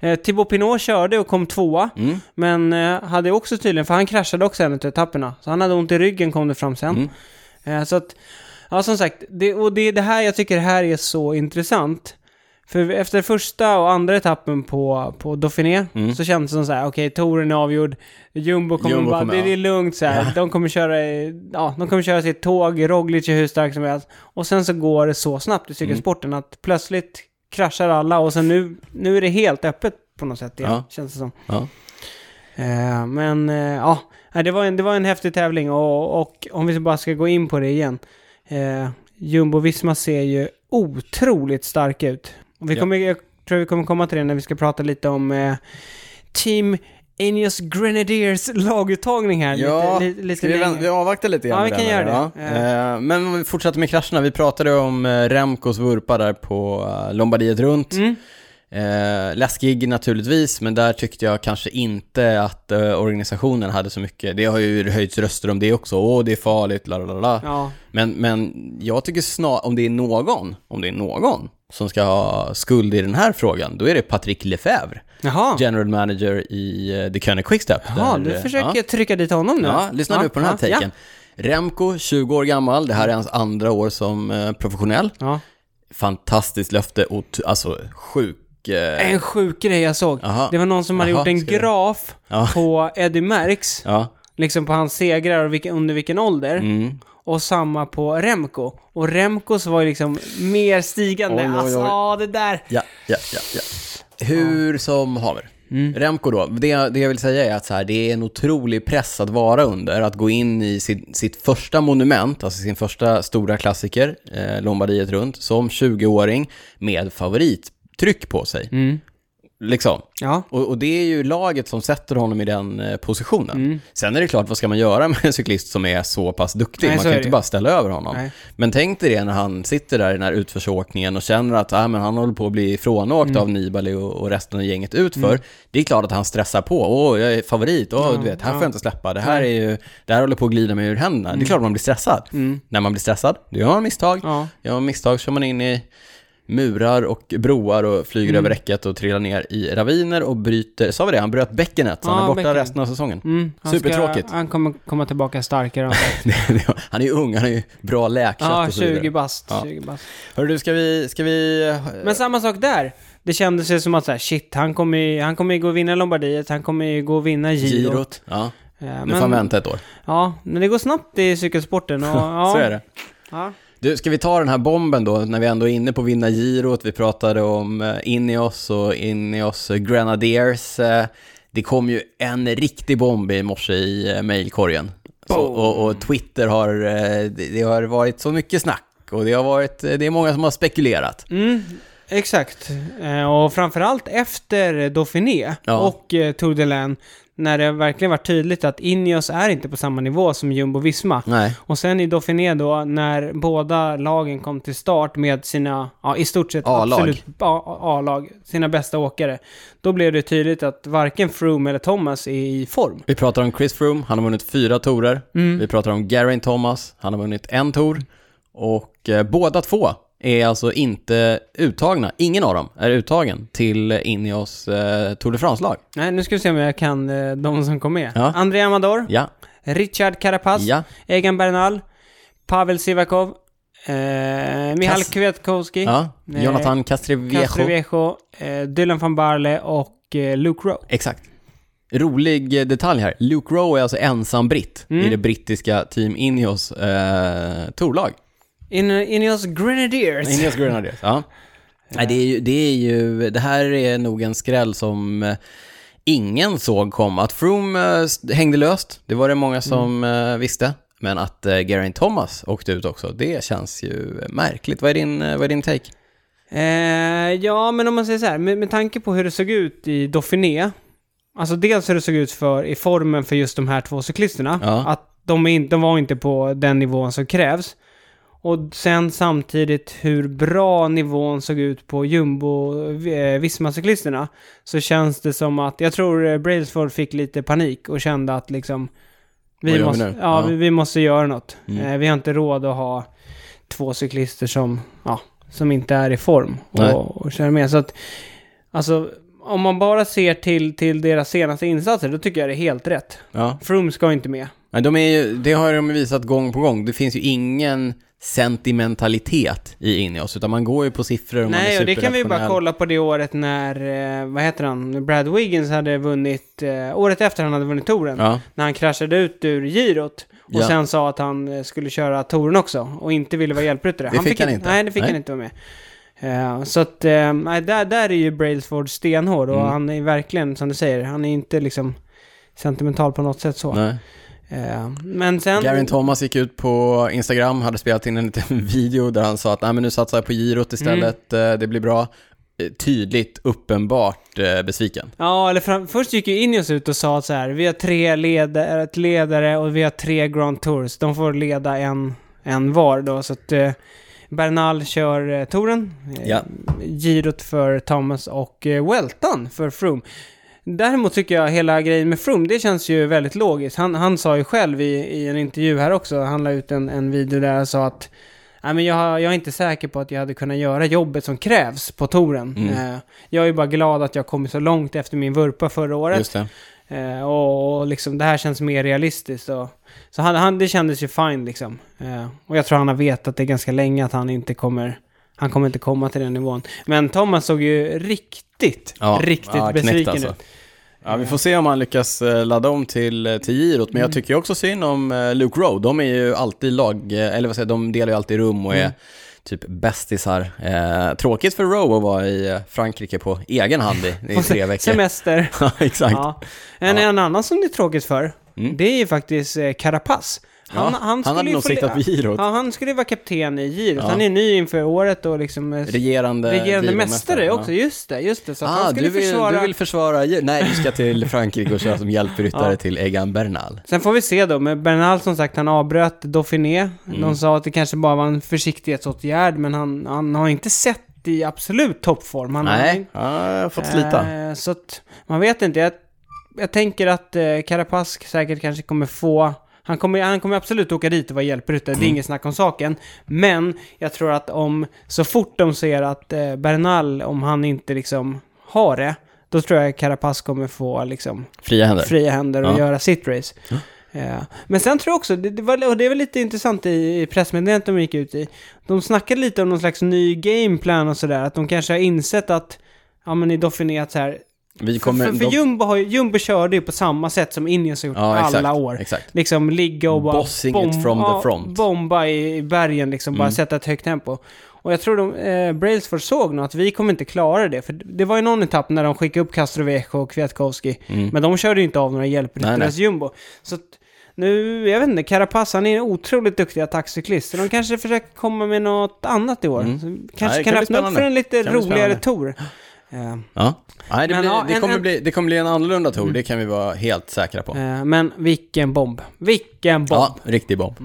Eh, Thibaut Pinot körde och kom tvåa. Mm. Men eh, hade också tydligen, för han kraschade också en av etapperna. Så han hade ont i ryggen kom det fram sen. Mm. Eh, så att, ja som sagt, det, och det är det här jag tycker det här är så intressant. För efter första och andra etappen på, på Dauphiné Mm. så kändes det som så här, okej, touren är avgjord. Jumbo kommer Jumbo bara, kommer, det, det är lugnt så här. Ja. De kommer köra, ja, de kommer köra sitt tåg, Roglic är hur stark som helst. Och sen så går det så snabbt i cykelsporten Mm. att plötsligt kraschar alla och sen nu, nu är det helt öppet på något sätt igen, Ja. känns det som. Ja. Eh, men eh, ja, det var, en, det var en häftig tävling och, och om vi bara ska gå in på det igen. Eh, Jumbo-Visma ser ju otroligt stark ut. Och vi Ja. kommer, jag tror vi kommer komma till det när vi ska prata lite om eh, Team Ineos Grenadiers laguttagning här. Ja, lite, lite, lite Ska vi, vänta, vi avvaktar lite grann Ja, vi kan göra det. Ja. Eh, Men om vi fortsätter med krascherna. Vi pratade om eh, Remcos vurpa där på eh, Lombardiet runt. Mm. Eh, läskig naturligtvis, men där tyckte jag kanske inte att eh, organisationen hade så mycket. Det har ju höjts röster om det också. Åh, det är farligt, la la la. Ja, Men, men jag tycker snarare, om det är någon, om det är någon som ska ha skuld i den här frågan, då är det Patrick Lefebvre, jaha. general manager i uh, The König Quickstep. Jaha, där, du eh, försöker ja. trycka dit honom nu. Ja, lyssna nu på den här ja, taken. Remco, 20 år gammal, det här är hans andra år som eh, professionell. Ja. Fantastiskt löfte och alltså sjuk... eh, En sjuk grej jag såg. Jaha. Det var någon som hade Jaha, gjort en graf Ja. på Eddie Merckx. Ja. Liksom på hans segrar och vilken, under vilken ålder. Mm. Och samma på Remco. Och Remcos var ju liksom mer stigande. Oj, oj, oj. Alltså, det där. Ja, ja, ja, ja. Hur som haver. Mm. Remco då, det, det jag vill säga är att så här, det är en otrolig press att vara under, att gå in i sitt, sitt första monument, alltså sin första stora klassiker, eh, Lombardiet runt, som 20-åring med favorittryck på sig. Mm. Liksom. Ja. Och, och det är ju laget som sätter honom i den eh, positionen. Mm. Sen är det klart, vad ska man göra med en cyklist som är så pass duktig? Nej, man kan ju inte bara ställa över honom. Nej. Men tänk dig det när han sitter där i den här utförsåkningen och känner att ah, men han håller på att bli ifrånåkt Mm. av Nibali och, och resten av gänget utför. Det är klart att han stressar på. Åh, jag är favorit. Åh, Ja, du vet, här ja. får jag inte släppa. Det här är ju, det här håller på att glida mig ur händerna. Det är klart man blir stressad. Mm. När man blir stressad, då gör man misstag. Ja. Gör man misstag så man in i murar och broar och flyger Mm. över räcket och trillar ner i raviner och bryter, sa vi det? Han bröt bäckenet, så han Ja, är borta bäckenet. resten av säsongen. Mm, han Supertråkigt. Ska, han kommer komma tillbaka starkare. han är ju ung, han är ju bra läkkött ja, och så vidare. 20 bast. Ja. 20 bast. Hörru du, ska vi, ska vi... eh, Men samma sak där. Det kändes ju som att så här, shit, han kommer ju, han kommer ju gå och vinna Lombardiet, han kommer ju gå och vinna girot. girot? Ja, Eh, nu men, får han vänta ett år. Ja, men det går snabbt i cykelsporten och ja. så är det. Ja. Du, ska vi ta den här bomben då, när vi ändå är inne på vinna girot? Vi pratade om eh, Ineos och Ineos Grenadiers. Eh, Det kom ju en riktig bomb i morse i eh, mejlkorgen. Och, och Twitter har, det, har varit så mycket snack och det har varit, det är många som har spekulerat. Mm, exakt. Och framförallt efter Dauphiné Ja. och Tour de Laine, när det verkligen var tydligt att Ineos är inte på samma nivå som Jumbo-Visma. Och sen i Dauphiné då, när båda lagen kom till start med sina, ja i stort sett A-lag. absolut A-lag, sina bästa åkare. Då blev det tydligt att varken Froome eller Thomas är i form. vi pratar om Chris Froome, han har vunnit fyra torer. Mm. Vi pratar om Geraint Thomas, han har vunnit en tour. Och eh, båda två är alltså inte uttagna, ingen av dem är uttagen till Ineos eh, Tour de France-lag. Nej, nu ska vi se om jag kan eh, de som kom med. Ja. André Amador, Ja, Richard Carapaz, ja, Egan Bernal, Pavel Sivakov, eh, Michal Kas- Kwiatkowski, ja. Nej. Jonathan Castreviejo. Castroviejo, eh, Dylan van Barle och eh, Luke Rowe. Exakt. Rolig eh, detalj här. Luke Rowe är alltså ensam britt Mm. i det brittiska Team Ineos eh, tourlag. In, Ineos Grenadiers. Ineos Grenadiers, ja. Nej, det är, ju, det är ju, det här är nog en skräll som eh, ingen såg komma. Att Froome eh, hängde löst, det var det många som eh, visste. Men att Geraint Thomas åkte ut också, det känns ju märkligt. Vad är din, vad är din take? Eh, ja, men om man säger så här, med, med tanke på hur det såg ut i Dauphiné, alltså dels hur det såg ut för, i formen för just de här två cyklisterna, Ja. att de, är inte, de var inte på den nivån som krävs. Och sen samtidigt hur bra nivån såg ut på Jumbo-Visma-cyklisterna, så känns det som att, jag tror eh, Brailsford fick lite panik och kände att liksom, vi vi måste, nu? ja, Ja. Vi, vi måste göra något. Mm. Eh, vi har inte råd att ha två cyklister som, ja, som inte är i form och, och köra med. Så att, alltså, om man bara ser till, till deras senaste insatser, då tycker jag det är helt rätt. Ja. Froome ska inte med. Nej, de är ju, det har de visat gång på gång. Det finns ju ingen sentimentalitet i Ineos, utan man går ju på siffror och man Nej, är och det kan vi bara kolla på det året när, eh, vad heter han, Brad Wiggins hade vunnit, eh, året efter han hade vunnit touren. Ja, När han kraschade ut ur girot. Och Ja. sen sa att han eh, skulle köra touren också. Och inte ville vara hjälpryttare. Det fick han inte. Nej, det fick Nej. han inte vara med. Så att, nej, där, där är ju Brailsford stenhård. Och Mm. han är verkligen, som du säger, han är inte liksom sentimental på något sätt så. nej. Eh, men sen... Garen Thomas gick ut på Instagram, hade spelat in en liten video där han sa att Nej, men nu satsar jag på girot istället, Mm. eh, det blir bra. Eh, Tydligt, uppenbart besviken. Ja, eller fram, först gick ju Ineos ut och sa att så här, vi har tre ledare, ett ledare och vi har tre Grand Tours. De får leda en, en var då, så att eh, Bernal kör eh, touren. Eh, Ja. Girot för Thomas och eh, Welton för Froome. Däremot tycker jag hela grejen med Froome, det känns ju väldigt logiskt. Han, han sa ju själv i, i en intervju här också, han la ut en, en video där han sa att Nej, men jag, jag är inte säker på att jag hade kunnat göra jobbet som krävs på touren. Mm. Eh, jag är bara glad att jag kommit så långt efter min vurpa förra året. Eh, och, och liksom det här känns mer realistiskt. Och, så han, han, det kändes ju fine liksom. Eh, och jag tror han har vetat det ganska länge att han inte kommer... Han kommer inte komma till den nivån. Men Thomas såg ju riktigt, Ja, riktigt ja, besviken alltså. ut. Ja, vi får se om han lyckas eh, ladda om till, eh, till girot, men Mm. jag tycker också synd om eh, Luke Rowe. De är ju alltid lag, eller vad säger de delar ju alltid rum och är Mm. typ bästisar. Eh, tråkigt för Rowe att vara i Frankrike på egen hand i, i tre veckor. Semester. Ja, exakt. Ja. En, Ja. en annan som det är tråkigt för, Mm. det är ju faktiskt eh, Carapaz. Ja, Han, han, han skulle hade nog siktat på girot. Ja, han skulle ju vara kapten i girot. Ja. Han är ny inför året och liksom eh, Regerande, regerande mästare ja. också. Just det, just det. Så att han Ah, skulle du vill, försvara... du vill försvara Nej, du ska till Frankrike och köra som hjälpryttare till Egan Bernal. Sen får vi se då, men Bernal som sagt, han avbröt Dauphiné. Mm. De sa att det kanske bara var en försiktighetsåtgärd, men han, han har inte sett i absolut toppform. Han Nej, har, ja, fått slita. Eh, så att, man vet inte. Jag, jag tänker att eh, Carapaz säkert kanske kommer få... Han kommer, han kommer absolut åka dit och vara hjälpryttare, Mm. det är inget snack om saken. Men jag tror att om, så fort de ser att eh, Bernal, om han inte liksom har det, då tror jag Carapaz kommer få liksom Fria händer. fria händer och Ja. göra sitt race. Ja. Men sen tror jag också, det, det, var, och det väl lite intressant i, i pressmeddelandet de gick ut i, de snackade lite om någon slags ny gameplan och sådär, att de kanske har insett att, ja men i Dauphiné att så här, Vi kommer... för, för, för de- Jumbo, har, ju- Jumbo körde ju på samma sätt som Ineos har gjort Ja, exakt, alla år. exakt. Liksom ligga och bara Bossing it from the front. bomba i, i bergen, liksom bara Mm. sätta ett högt tempo. Och jag tror de, eh, Brailsford såg nog att vi kommer inte klara det. För det var ju någon etapp när de skickade upp Castrovejo och Kwiatkowski. Mm. Men de körde ju inte av några Nej, hjälpryttares jumbo. Så att nu, jag vet inte, Carapaz han är en otroligt duktig attackcyklist. Så de kanske försöker komma med något annat i år. Mm. Nej, kanske det kan, kan öppna upp för en lite Kan roligare tour. Eh, Ja. Nej, det, Men blir, ja, det, en- kommer en- bli, det kommer bli en annorlunda tour, det kan vi vara helt säkra på. eh, men vilken bomb. Vilken bomb. Ja, riktig bomb.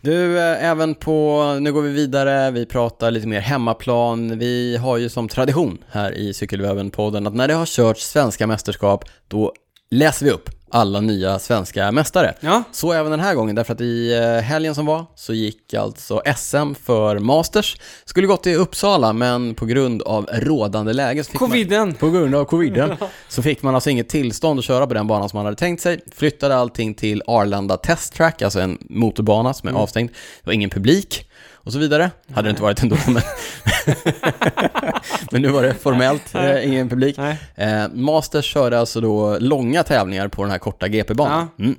Du, eh, även på, nu går vi vidare, vi pratar lite mer hemmaplan. Vi har ju som tradition här i Cykelwebben-podden att när det har körts svenska mästerskap, då läser vi upp alla nya svenska mästare. Ja. Så även den här gången, därför att i eh, helgen som var så gick alltså SM för Masters. Skulle gått till Uppsala, men på grund av rådande läge så fick man... Coviden. På grund av coviden så fick man alltså inget tillstånd att köra på den banan som man hade tänkt sig. Flyttade allting till Arlanda Test Track, alltså en motorbana som är Mm. avstängd. Det var ingen publik och så vidare. Hade det inte varit ändå, men... men nu var det formellt eh, ingen publik. Nej. Eh, Masters körde alltså då långa tävlingar på den här korta GP-banan. Mm.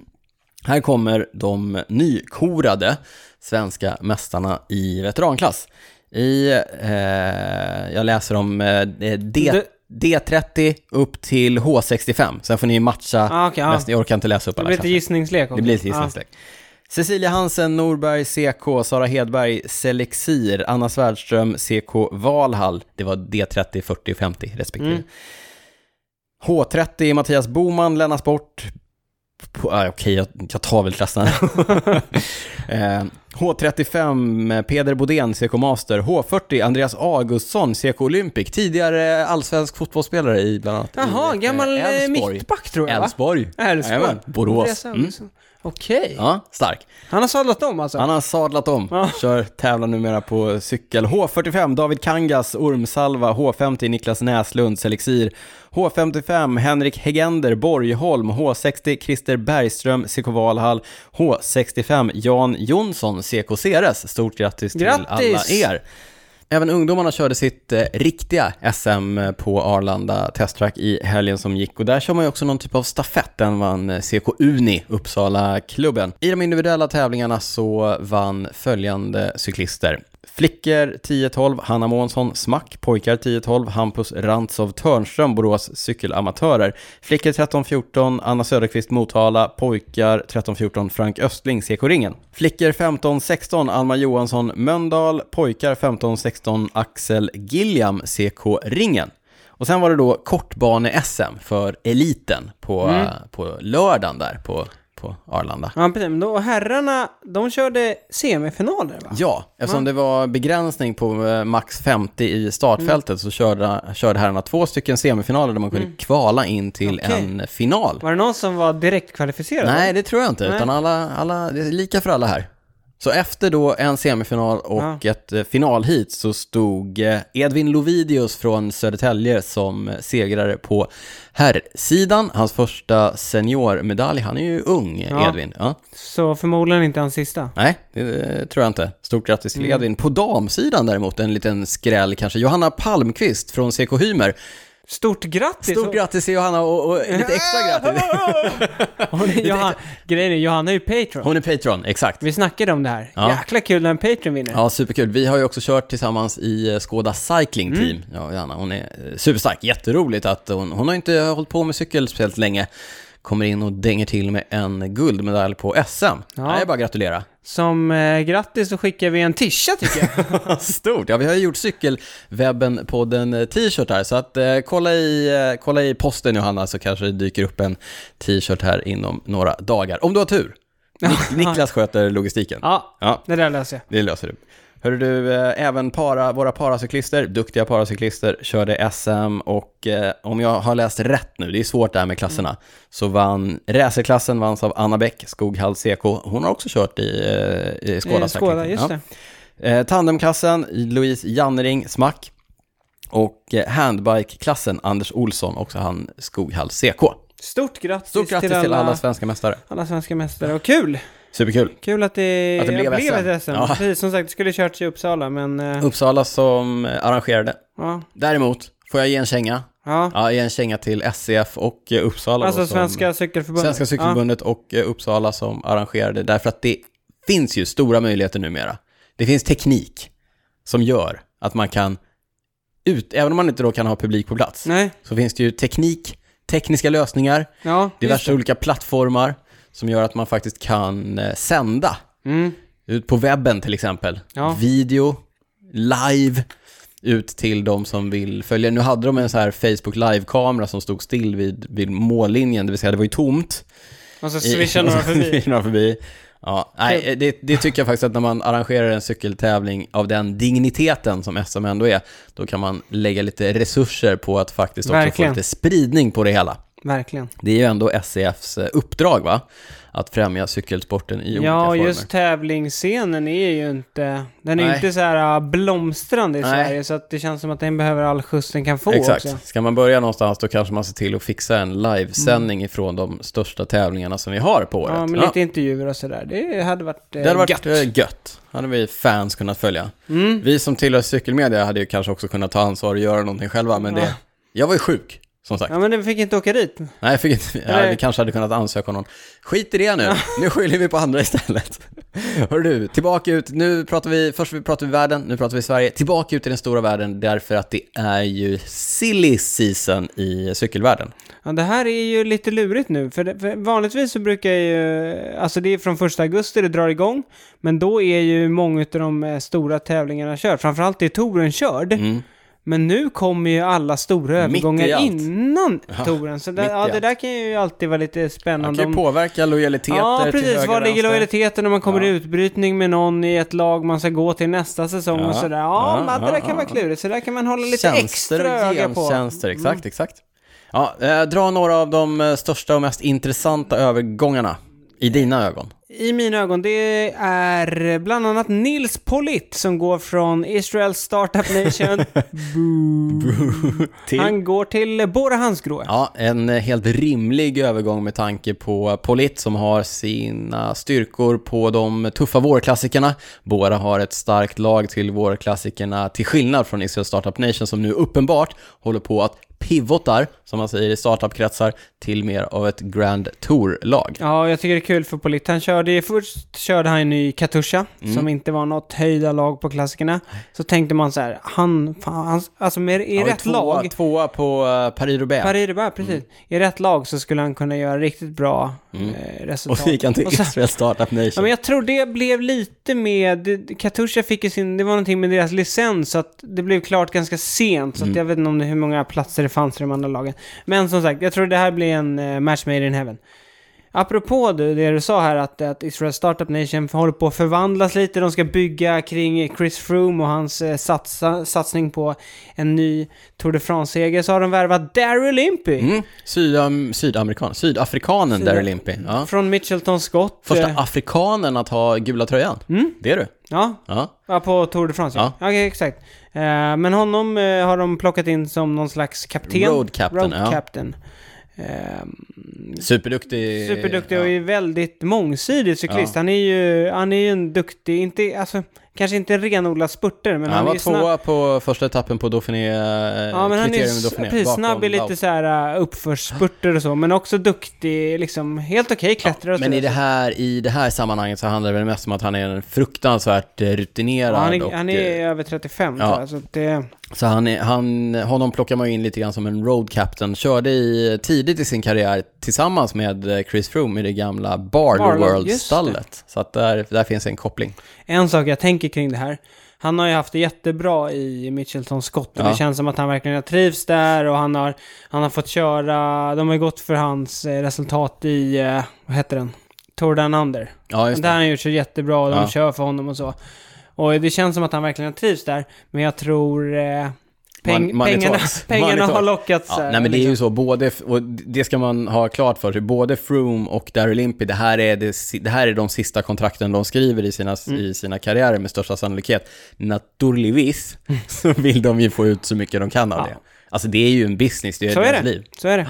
Här kommer de nykorade svenska mästarna i veteranklass. I, eh, jag läser om eh, D, Det- D30 upp till H65. Sen får ni matcha, Ah, ja. nästa- jag orkar inte läsa upp Det alla blir lite gissningslek också. Det blir ett gissningslek. Cecilia Hansen, Norberg, CK, Sara Hedberg, Selexir, Anna Svärdström, CK Valhall. Det var D30, 40 och 50 respektive. Mm. H30, Mattias Boman bort. På- ah, Okej, jag, jag tar väl klasserna. eh, H35, Peder Bodén, CK Master. H40, Andreas Augustsson, CK Olympic. Tidigare allsvensk fotbollsspelare i bland annat Jaha, i, gammal eh, Älvsborg. mittback tror jag. Älvsborg. Jajamän, Borås. Mm. Okej. Ja, stark. Han har sadlat om alltså? Han har sadlat om, Ja. kör tävlar numera på cykel. H45 David Kangas, Ormsalva, H50 Niklas Näslund, Selexir. H55 Henrik Hegender, Borgholm, H60 Christer Bergström, CK Valhall. H65 Jan Jonsson, CK Ceres. Stort grattis, Grattis! till alla er. Även ungdomarna körde sitt eh, riktiga SM eh, på Arlanda Testtrack i helgen som gick och där kör man ju också någon typ av stafett. Den vann eh, CK Uni, Uppsala-klubben. I de individuella tävlingarna så vann följande cyklister. Flickor 10-12, Hanna Månsson, Smack. Pojkar 10-12, Hampus Rantzov Törnström, Borås cykelamatörer. Flickor 13-14, Anna Söderqvist Motala. Pojkar 13-14, Frank Östling, CK-ringen. Flickor 15-16, Alma Johansson Möndal. Pojkar 15-16, Axel Gilliam, CK-ringen. Och sen var det då kortbane-SM för eliten på, Mm. på lördagen där på, på Arlanda. Ja, precis. Men då, herrarna, de körde semifinaler va? Ja, eftersom det var begränsning på eh, max 50 i startfältet så körde, körde herrarna två stycken semifinaler där man kunde kvala in till Okej. en final. Var det någon som var direkt kvalificerad? Nej, det tror jag inte, Nej. utan alla, alla, det är lika för alla här. Så efter då en semifinal och ett eh, finalhit så stod eh, Edvin Lovidius från Södertälje som segrare på herrsidan. Hans första seniormedalj, han är ju ung, Ja. Edvin. Ja. Så förmodligen inte hans sista. Nej, det eh, tror jag inte. Stort grattis till Edvin. På damsidan däremot, en liten skräll kanske. Johanna Palmqvist från CK Hymer. Stort grattis! Stort grattis till Johanna och, och lite extra grattis. Hon är, Johan, grejen är, Johanna är ju Patreon. Hon är Patreon, exakt. Vi snackade om det här. Ja. Jäkla kul när en Patreon vinner. Ja, superkul. Vi har ju också kört tillsammans i eh, Skåda Cycling Team. Ja, Johanna, hon är eh, superstark. Jätteroligt att hon, hon har inte hållit på med cykel speciellt länge. Kommer in och dänger till med en guldmedalj på SM. Ja. Det är bara att gratulera. Som eh, grattis så skickar vi en tisha tycker jag. Stort! Ja, vi har ju gjort cykelwebben-podden eh, t-shirt här, så att eh, kolla, i, eh, kolla i posten Johanna så kanske det dyker upp en t-shirt här inom några dagar. Om du har tur! Nik Niklas sköter logistiken. Ja, ja, det där löser jag. Det löser du. Hörru du, eh, även para, våra paracyklister, duktiga paracyklister, körde SM och eh, om jag har läst rätt nu, det är svårt det här med klasserna, mm. så vann racerklassen vanns av Anna Bäck, Skoghall CK. Hon har också kört i, eh, i Skåda. Skåda, just ja. det. Eh, tandemklassen, Louise Jannering, Smack. Och eh, handbike-klassen, Anders Olsson, också han Skoghall CK. Stort grattis, Stort grattis till, alla, till alla svenska mästare. Alla svenska mästare, och kul! Superkul. Kul att det, att det blev, blev ett SM. Ja. Precis, som sagt, det skulle körts i Uppsala, men... Uh... Uppsala som arrangerade. Ja. Däremot, får jag ge en känga? Ja. ja, ge en känga till SCF och Uppsala. Alltså då, som, Svenska Cykelförbundet. Svenska Cykelförbundet ja. och Uppsala som arrangerade, därför att det finns ju stora möjligheter numera. Det finns teknik som gör att man kan, ut, även om man inte då kan ha publik på plats, Nej. så finns det ju teknik, tekniska lösningar, ja, diverse olika plattformar som gör att man faktiskt kan eh, sända. Mm. Ut på webben till exempel. Ja. Video, live, ut till de som vill följa. Nu hade de en så här Facebook live-kamera som stod still vid, vid mållinjen, det vill säga det var ju tomt. Och så swishade några förbi. förbi. Ja, nej, det, det, tycker jag faktiskt att när man arrangerar en cykeltävling av den digniteten som SM ändå är, då kan man lägga lite resurser på att faktiskt också Verkligen. få lite spridning på det hela. Verkligen. Det är ju ändå SCFs eh, uppdrag va? Att främja cykelsporten i olika ja, former. Ja, just tävlingsscenen är ju inte, den är Nej. inte så här äh, blomstrande i Nej. Sverige så att det känns som att den behöver all skjuts den kan få Exakt. också. Ska man börja någonstans då kanske man ser till att fixa en livesändning mm. ifrån de största tävlingarna som vi har på året. Ja, med ja. lite intervjuer och sådär. Det hade varit eh, Det hade varit gött. Eh, gött. hade vi fans kunnat följa. Mm. Vi som tillhör cykelmedia hade ju kanske också kunnat ta ansvar och göra någonting själva, men ja. det... Jag var ju sjuk som sagt. Ja, men vi fick inte åka dit. Nej, jag fick inte, ja, vi kanske hade kunnat ansöka om någon. Skit i det nu, nu skyller vi på andra istället. Hör du, tillbaka ut, nu pratar vi, först pratar vi världen, nu pratar vi Sverige, tillbaka ut i den stora världen därför att det är ju silly season i cykelvärlden. Ja, det här är ju lite lurigt nu, för, det, för vanligtvis så brukar ju, alltså det är från första augusti det drar igång, men då är ju många av de stora tävlingarna kört, framförallt är touren körd. Mm. Men nu kommer ju alla stora övergångar innan ja, touren. Så det, ja, det där kan ju alltid vara lite spännande. Det kan ju påverka lojaliteter Ja, precis. Var ligger lojaliteten om man kommer ja. i utbrytning med någon i ett lag man ska gå till nästa säsong ja. och sådär. Ja, ja, det där kan vara klurigt. Så där kan man hålla lite Tjänster extra öga på. Tjänster, exakt, mm. exakt. Ja, eh, dra några av de eh, största och mest intressanta övergångarna i dina ögon i mina ögon, det är bland annat Nils Polit som går från Israel Startup Nation till... Han går till Bora Hansgrohe. Ja, en helt rimlig övergång med tanke på Polit som har sina styrkor på de tuffa vårklassikerna. Bora har ett starkt lag till vårklassikerna till skillnad från Israel Startup Nation som nu uppenbart håller på att pivotar, som man säger i startupkretsar, till mer av ett Grand Tour-lag. Ja, jag tycker det är kul för Polit. Han körde, först körde han i Katusha, mm. som inte var något höjda lag på klassikerna. Så tänkte man så här, han, han alltså med, i ja, rätt tvåa, lag... Tvåa på uh, Paris-Roubaix. Paris-Roubaix, precis. Mm. I rätt lag så skulle han kunna göra riktigt bra mm. eh, resultat. Och så gick han till Israel Startup Nation. Ja, men jag tror det blev lite med, Katusha fick ju sin, det var någonting med deras licens, så att det blev klart ganska sent. Så att mm. jag vet inte om det, hur många platser det fanns i de andra lagen. Men som sagt, jag tror det här blir en uh, match made in heaven. Apropå det, det du sa här att, att Israel Startup Nation håller på att förvandlas lite. De ska bygga kring Chris Froome och hans eh, satsa, satsning på en ny Tour de France-seger. Så har de värvat Daryl Impey. Mm. Sydam, sydamerikan, sydafrikanen Syd Daryl Impey. Ja. Från Mitchelton Scott. Första eh. afrikanen att ha gula tröjan. Mm. Det är du. Ja. ja. ja, på Tour de France. Ja, ja. okej, exakt. Uh, men honom uh, har de plockat in som någon slags kapten. Road captain. Road captain. Uh, Superduktig. Superduktig och är väldigt mångsidig cyklist. Ja. Han är ju, han är ju en duktig, inte, alltså kanske inte en renodlad spurter, men ja, han, var tvåa på första etappen på Dauphiné, Ja, men han är Dauphiné, precis, snabb i lite så här uh, uppförsspurter och så, men också duktig, liksom helt okej okay, klättrare ja, Men i det, här, i det här sammanhanget så handlar det väl mest om att han är en fruktansvärt rutinerad ja, han är, och, han är över 35 ja. tror jag, så det... Så han, han, honom plockar man ju in lite grann som en road captain. Körde i, tidigt i sin karriär tillsammans med eh, Chris Froome i det gamla Barlow World-stallet. Så att där, där finns en koppling. En sak jag tänker kring det här. Han har ju haft det jättebra i Mitchelton Scott och Ja. det känns som att han verkligen har trivs där och han har, han har fått köra, de har ju gått för hans eh, resultat i, eh, vad heter den? Tour Down Under. Ja, just Där har det. han gjort sig jättebra och de Ja. kör för honom och så. Och det känns som att han verkligen har trivs där, men jag tror eh, peng, Man- pengarna, pengarna har talks. lockat Ja, så här, nej men det är ju liksom. så, både, och det ska man ha klart för sig, både Froome och Daryl Impey, det här är, det, det här är de sista kontrakten de skriver i sina, Mm. i sina karriärer med största sannolikhet. Naturligtvis så vill de ju få ut så mycket de kan av Ja. det. Alltså det är ju en business, det är Så är deras det. liv. Så är det.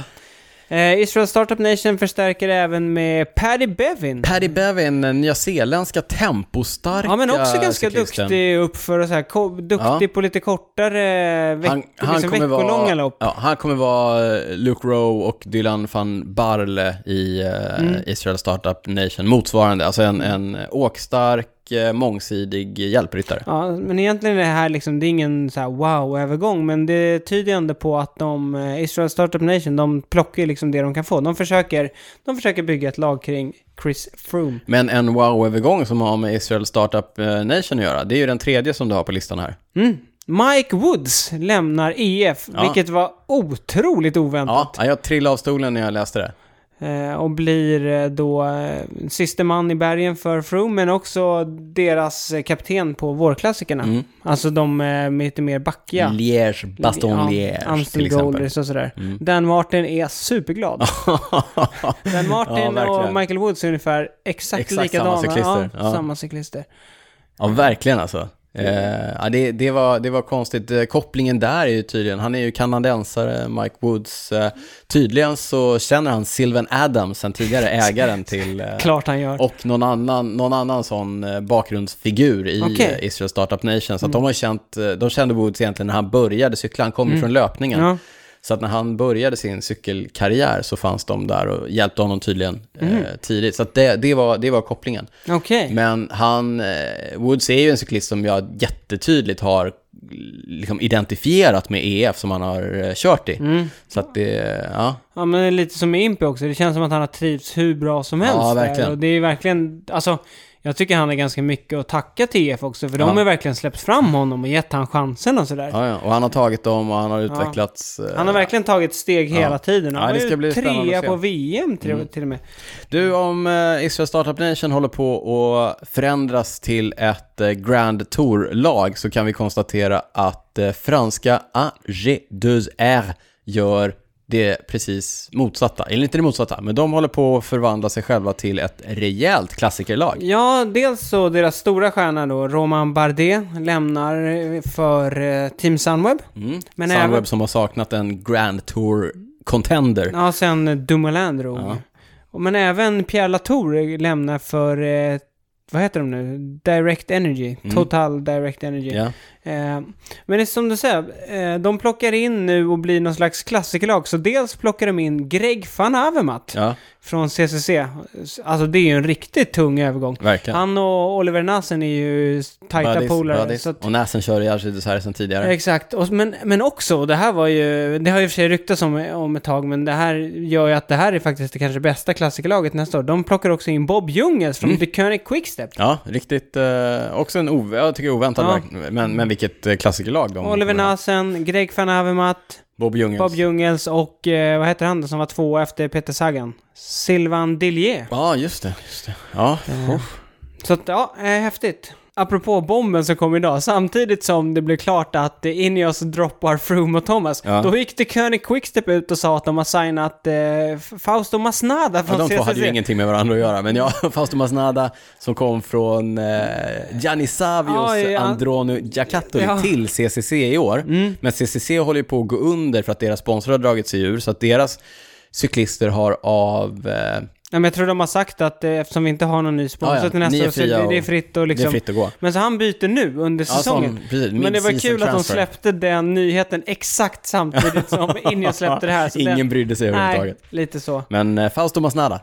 Eh, Israel Startup Nation förstärker även med Paddy Bevin. Paddy Bevin, den nyzeeländska tempostarka Ja men också ganska cyklisten. duktig uppför och så här, ko- duktig på lite kortare veck, Han, han, liksom kommer veckolånga vara, lopp. ja, han kommer vara eh, Luke Rowe och Dylan van Barle i eh, Mm. Israel Startup Nation, motsvarande. Alltså en, en åkstark, mångsidig hjälpryttare. Ja, men egentligen är det här liksom, det är ingen så här wow-övergång, men det tyder ändå på att de, eh, Israel Startup Nation, de plockar liksom det de kan få. De försöker, de försöker bygga ett lag kring Chris Froome. Men en wow-övergång som har med Israel Startup eh, Nation att göra, det är ju den tredje som du har på listan här. Mm. Mike Woods lämnar EF, Ja. vilket var otroligt oväntat. Ja, jag trillade av stolen när jag läste det. Eh, och blir eh, då eh, siste man i bergen för Froome, men också deras kapten på vårklassikerna. Mm. Alltså de med lite mer backiga. Liège, Baston Ja, Liège till Amstel exempel. Och sådär. Mm. Dan Martin är superglad. Dan Martin Ja, och. Michael Woods är ungefär exakt, Exakt samma likadana. cyklister. Ja, Ja. samma cyklister. Ja, verkligen alltså. Eh, ja, det, det, var, det var konstigt. Eh, kopplingen där är ju tydligen, han är ju kanadensare, Mike Woods. Eh, tydligen så känner han Sylvan Adams, sen tidigare ägaren till... Eh, Klart han gör. och någon annan, någon annan sån eh, bakgrundsfigur i. Mm. eh, Israel Startup Nation. Så att de har känt, de kände Woods egentligen när han började cykla, han kom ju från löpningen. Ja. Så att när han började sin cykelkarriär så fanns de där och hjälpte honom tydligen Mm. eh, tidigt. Så att det, det, var, det var kopplingen. Okej. Men han, eh, Woods är ju en cyklist som jag jättetydligt har liksom identifierat med EF som han har eh, kört i. Mm. Så att det, ja. Ja men det är lite som med Impy också. Det känns som att han har trivts hur bra som helst Ja, där. verkligen. Och det är verkligen, alltså jag tycker han är ganska mycket att tacka EF också. För de Ja. har verkligen släppt fram honom och gett han chansen och sådär. ja, ja. Och han har tagit dem och han har utvecklats. eh, Han har verkligen tagit steg Ja. hela tiden. Han Ja, det ska bli trea. Mm. på VM till, till och med. Du, om eh, Israel Startup Nation håller på att förändras till ett eh, Grand Tour-lag så kan vi konstatera att eh, franska AG2R gör det precis motsatta. Eller inte det motsatta, men de håller på att förvandla sig själva till ett rejält klassikerlag. Ja, dels så deras stora stjärna då, Roman Bardet, lämnar för eh, Team Sunweb. Mm. Men Sunweb även- som har saknat en Grand Tour-contender. Ja, sen Dumoulin drog. Ja. Men även Pierre Latour lämnar för, eh, vad heter de nu? Direct Energy. Mm. Total Direct Energy. Ja. Eh, men det är som du säger, eh, de plockar in nu och blir någon slags klassikerlag. Så dels plockar de in Greg van Avermaet ja, från CCC. Alltså det är ju en riktigt tung övergång. verkligen. Han och Oliver Nassen är ju tajta polare. att, Och Näsen kör i Arcides här sedan tidigare. Exakt, och, men, men också, det här var ju, det har ju i och för sig ryktats om, om ett tag, men det här gör ju att det här är faktiskt det kanske bästa klassikerlaget nästa år. De plockar också in Bob Jungels från Mm. The König Quickstep. Ja, riktigt, eh, också en ov jag tycker oväntad, Ja. men, men vilket eh, klassikerlag de Oliver. Nasen, Greg van Avermaet, Bob Jungels. Bob Jungels och eh, vad heter han som var två efter Peter Sagan? Sylvain Dillier. Ja, just det. Just det. Ja, Eh, Så att, ja, eh, häftigt. Apropå bomben som kom idag, samtidigt som det blev klart att Ineos droppar Froome och Thomas, Ja. då gick det König Quickstep ut och sa att de har signat eh, Fausto Masnada ja, från de två CCC. hade ju ingenting med varandra att göra, men ja, Fausto Masnada som kom från eh, Gianni Savios Ja, ja. Andronu Giocattoli Ja. till CCC i år. Mm. Men CCC håller ju på att gå under för att deras sponsor har dragit sig ur, så att deras cyklister har av... Eh, Ja, men jag tror de har sagt att eh, eftersom vi inte har någon ny sponsor Ja, ja. till nästa år så det, det är fritt och liksom... Det är fritt att gå. Men så han byter nu under Ja, säsongen. som, precis, men det var kul att de transfer. släppte den nyheten exakt samtidigt som Ineos släppte det här. Så Ingen det, brydde sig Nej, överhuvudtaget. lite så. Men eh, Fausto Masnada,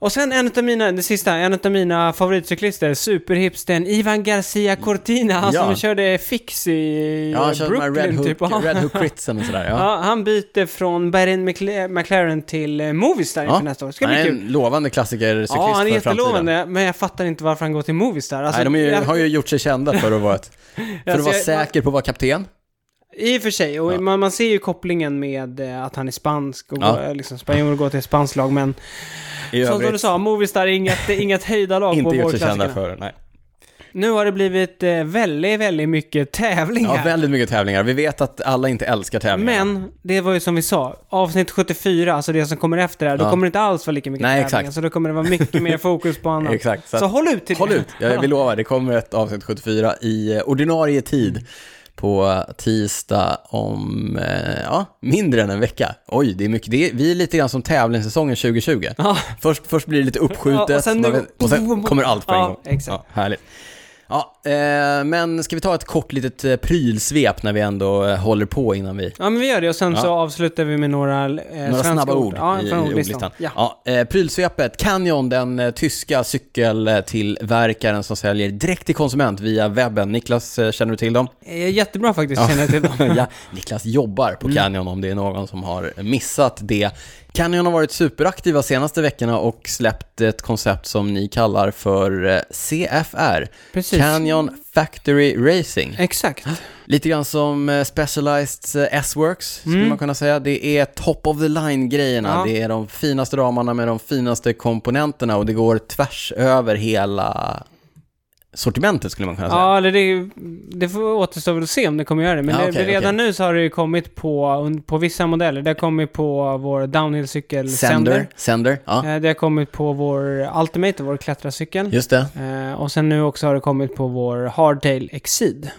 Och sen en av mina, det sista, en av mina favoritcyklister, superhipstern Ivan Garcia Cortina, han Ja. som körde Fix i Ja, han körde Brooklyn Red Hook, typ. Ja. Red Hook Critsen och sådär. Ja. Ja, han byter från Bahrain McLa- McLaren till eh, Movistar inför nästa år. Ska han bli är kul. en lovande klassikercyklist Ja, han är för framtiden. jättelovande, men jag fattar inte varför han går till Movistar. Alltså, Nej, de är ju, jag- har ju gjort sig kända för att vara, ett, för att Alltså, vara jag- säker på att vara kapten. I och för sig, och Ja. man, man ser ju kopplingen med eh, att han är spansk och Ja. går, liksom, spanjor går till ett spanskt lag, men I som, du övrigt sa, Movistar är inget, inget höjdarlag på inte gjort sig kända vårklassikerna. för. Nej. Nu har det blivit eh, väldigt, väldigt mycket tävlingar. Ja, väldigt mycket tävlingar. Vi vet att alla inte älskar tävlingar. Men det var ju som vi sa, avsnitt 74, alltså det som kommer efter det här, då Ja. kommer det inte alls vara lika mycket Nej, tävlingar. exakt. Så då kommer det vara mycket mer fokus på annat. Exakt. Så, Så, håll ut till håll det. ut. Jag vill lova, det kommer ett avsnitt 74 i eh, ordinarie tid på tisdag om, eh, ja, mindre än en vecka. Oj, det är mycket. Det är, vi är lite grann som tävlingssäsongen 2020. Ja. Först, först blir det lite uppskjutet Ja, och sen nu- och sen kommer allt på en gång. exakt. Ja, härligt. Ja, men ska vi ta ett kort litet eh, prylsvep när vi ändå eh, håller på innan vi... Ja, men vi gör det och sen Ja. så avslutar vi med några, eh, Några snabba ord, Ja, i, ordlistan. Ja. Ja, eh, prylsvepet. Canyon, den eh, tyska cykeltillverkaren som säljer direkt till konsument via webben. Niklas, eh, känner du till dem? Eh, Jättebra faktiskt, känner jag till dem. ja, Niklas jobbar på Mm. Canyon om det är någon som har missat det. Canyon har varit superaktiva senaste veckorna och släppt ett koncept som ni kallar för eh, CFR. Precis. Canyon Factory Racing. Exakt. Lite grann som eh, Specialized eh, S-Works, skulle Mm. man kunna säga. Det är top of the line-grejerna. Ja. Det är de finaste ramarna med de finaste komponenterna och det går tvärs över hela sortimentet, skulle man kunna säga. Ja, eller det, det får återstå väl att se om det kommer göra det. Men Ja, det, okej, redan okej. nu så har det ju kommit på, på vissa modeller. Det har kommit på vår downhill-cykel Sender. Sender, Sender, ja. Eh, Det har kommit på vår Ultimate, vår klättrarcykel. Just det. Eh, och sen nu också har det kommit på vår Hardtail Exceed.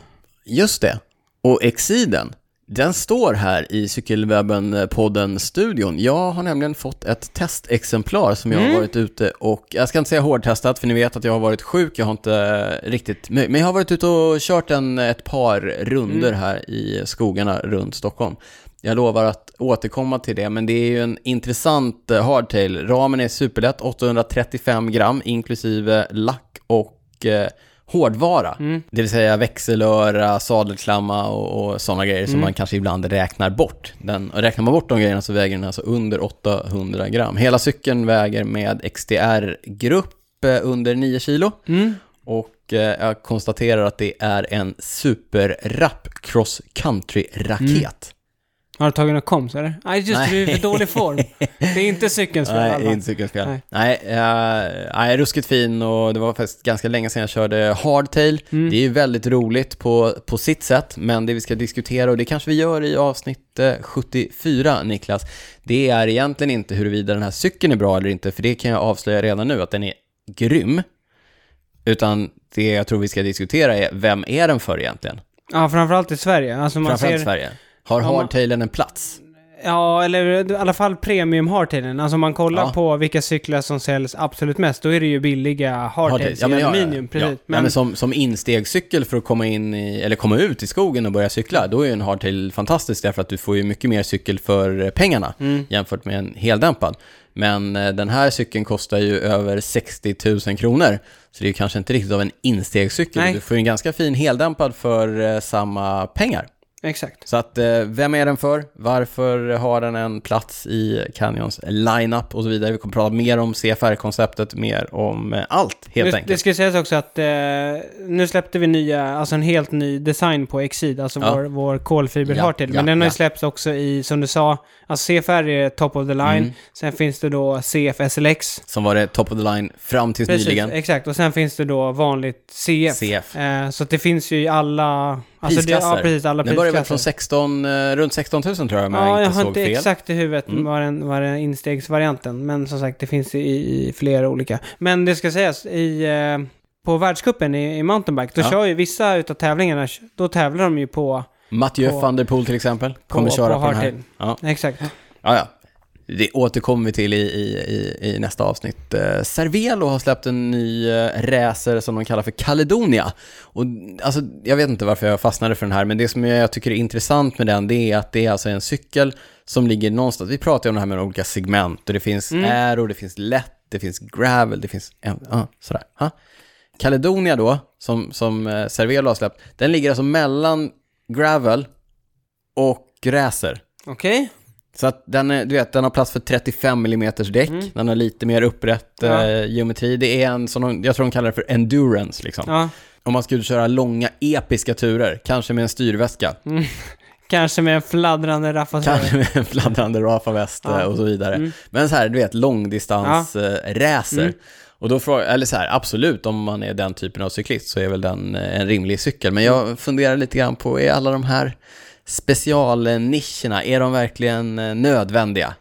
Just det. Och Exiden, den står här i Cykelwebben-podden-studion. Jag har nämligen fått ett testexemplar som jag har Mm. varit ute och, jag ska inte säga hårdtestat för ni vet att jag har varit sjuk, jag har inte riktigt, men jag har varit ute och kört en, ett par runder Mm. här i skogarna runt Stockholm. Jag lovar att återkomma till det, men det är ju en intressant eh, hardtail. Ramen är superlätt, 835 gram inklusive lack och eh, hårdvara. Mm. Det vill säga växelöra, sadelklamma och, och sådana grejer som Mm. man kanske ibland räknar bort. Den, och räknar man bort de grejerna så väger den alltså under 800 gram. Hela cykeln väger med XTR-grupp eh, under 9 kilo. Mm. Och eh, jag konstaterar att det är en superrapp cross country-raket. Har du tagit några koms eller? Nej, just det, Nej. du är i dålig form. Det är inte cykelns fel. Nej, inte cykelns fel. Nej. Nej, eh, nej, ruskigt fin och det var faktiskt ganska länge sedan jag körde hardtail. Mm. Det är ju väldigt roligt på, på sitt sätt, men det vi ska diskutera, och det kanske vi gör i avsnitt eh, 74, Niklas, det är egentligen inte huruvida den här cykeln är bra eller inte, för det kan jag avslöja redan nu, att den är grym. Utan det jag tror vi ska diskutera är, vem är den för egentligen? Ja, framförallt i Sverige. Alltså man Framförallt ser... Sverige. Har hardtailen en plats? Ja, eller i alla fall premium hardtailen. Alltså om man kollar Ja. på vilka cyklar som säljs absolut mest, då är det ju billiga hardtails i men ja, aluminium. Ja, Precis. Men, men som, som instegscykel för att komma in i, eller komma ut i skogen och börja cykla, då är ju en hardtail fantastisk därför att du får ju mycket mer cykel för eh, pengarna Mm. jämfört med en heldämpad. Men eh, den här cykeln kostar ju över 60 000 kronor, så det är ju kanske inte riktigt av en instegscykel. Nej. Du får ju en ganska fin heldämpad för eh, samma pengar. Exakt. Så att, eh, vem är den för? Varför har den en plats i Canyons lineup och så vidare? Vi kommer prata mer om CFR-konceptet, mer om eh, allt helt det, enkelt. det ska sägas också att eh, nu släppte vi nya, alltså en helt ny design på Exceed, alltså Ja. vår, vår kolfiber Ja, hardtail. ja, Men den har ju ja. släppts också i, som du sa, alltså CFR är top of the line. Mm. Sen finns det då CF SLX. Som var det top of the line fram tills Precis, nyligen. exakt. Och sen finns det då vanligt CF. CF. Eh, så att det finns ju i alla... Alltså det, Prisklasser. ja, precis, alla Den börjar väl från 16, eh, runt 16 000 tror jag om Ja, jag jag inte har såg inte fel. exakt i huvudet Mm. vad, den, vad den instegsvarianten. Men som sagt, det finns i, i flera olika. Men det ska sägas, i, eh, på världscupen i, i mountainbike, då Ja. kör ju vissa utav tävlingarna, då tävlar de ju på, Mathieu på- van der Poel till exempel, kommer på, köra på på, den här. Ja. Exakt. ja, ja. Det återkommer vi till i, i, i, nästa avsnitt. Eh, Cervelo har släppt en ny eh, racer som de kallar för Caledonia. Och alltså, jag vet inte varför jag fastnade för den här, men det som jag tycker är intressant med den, det är att det är alltså en cykel som ligger någonstans, vi pratar ju om det här med olika segment, och det finns Mm. aero, det finns lätt det finns gravel, det finns... Ja, sådär. Ja. Caledonia då, som, som eh, Cervelo har släppt, den ligger alltså mellan gravel och racer. Okej. Så att den, är, du vet, den har plats för 35 mm däck, Mm. den har lite mer upprätt Ja. eh, geometri. Det är en, som de, jag tror de kallar det för endurance liksom. Ja. Om man skulle köra långa episka turer, kanske med en styrväska, Kanske med en fladdrande raffasäre. kanske med en fladdrande Rafa-väst Ja. eh, och så vidare. Mm. Men så här, du vet, långdistans eh, racer. Mm. Och då frågar, eller så här, absolut, om man är den typen av cyklist så är väl den eh, en rimlig cykel. Men Mm. jag funderar lite grann på, är alla de här specialnischerna, är de verkligen eh, nödvändiga?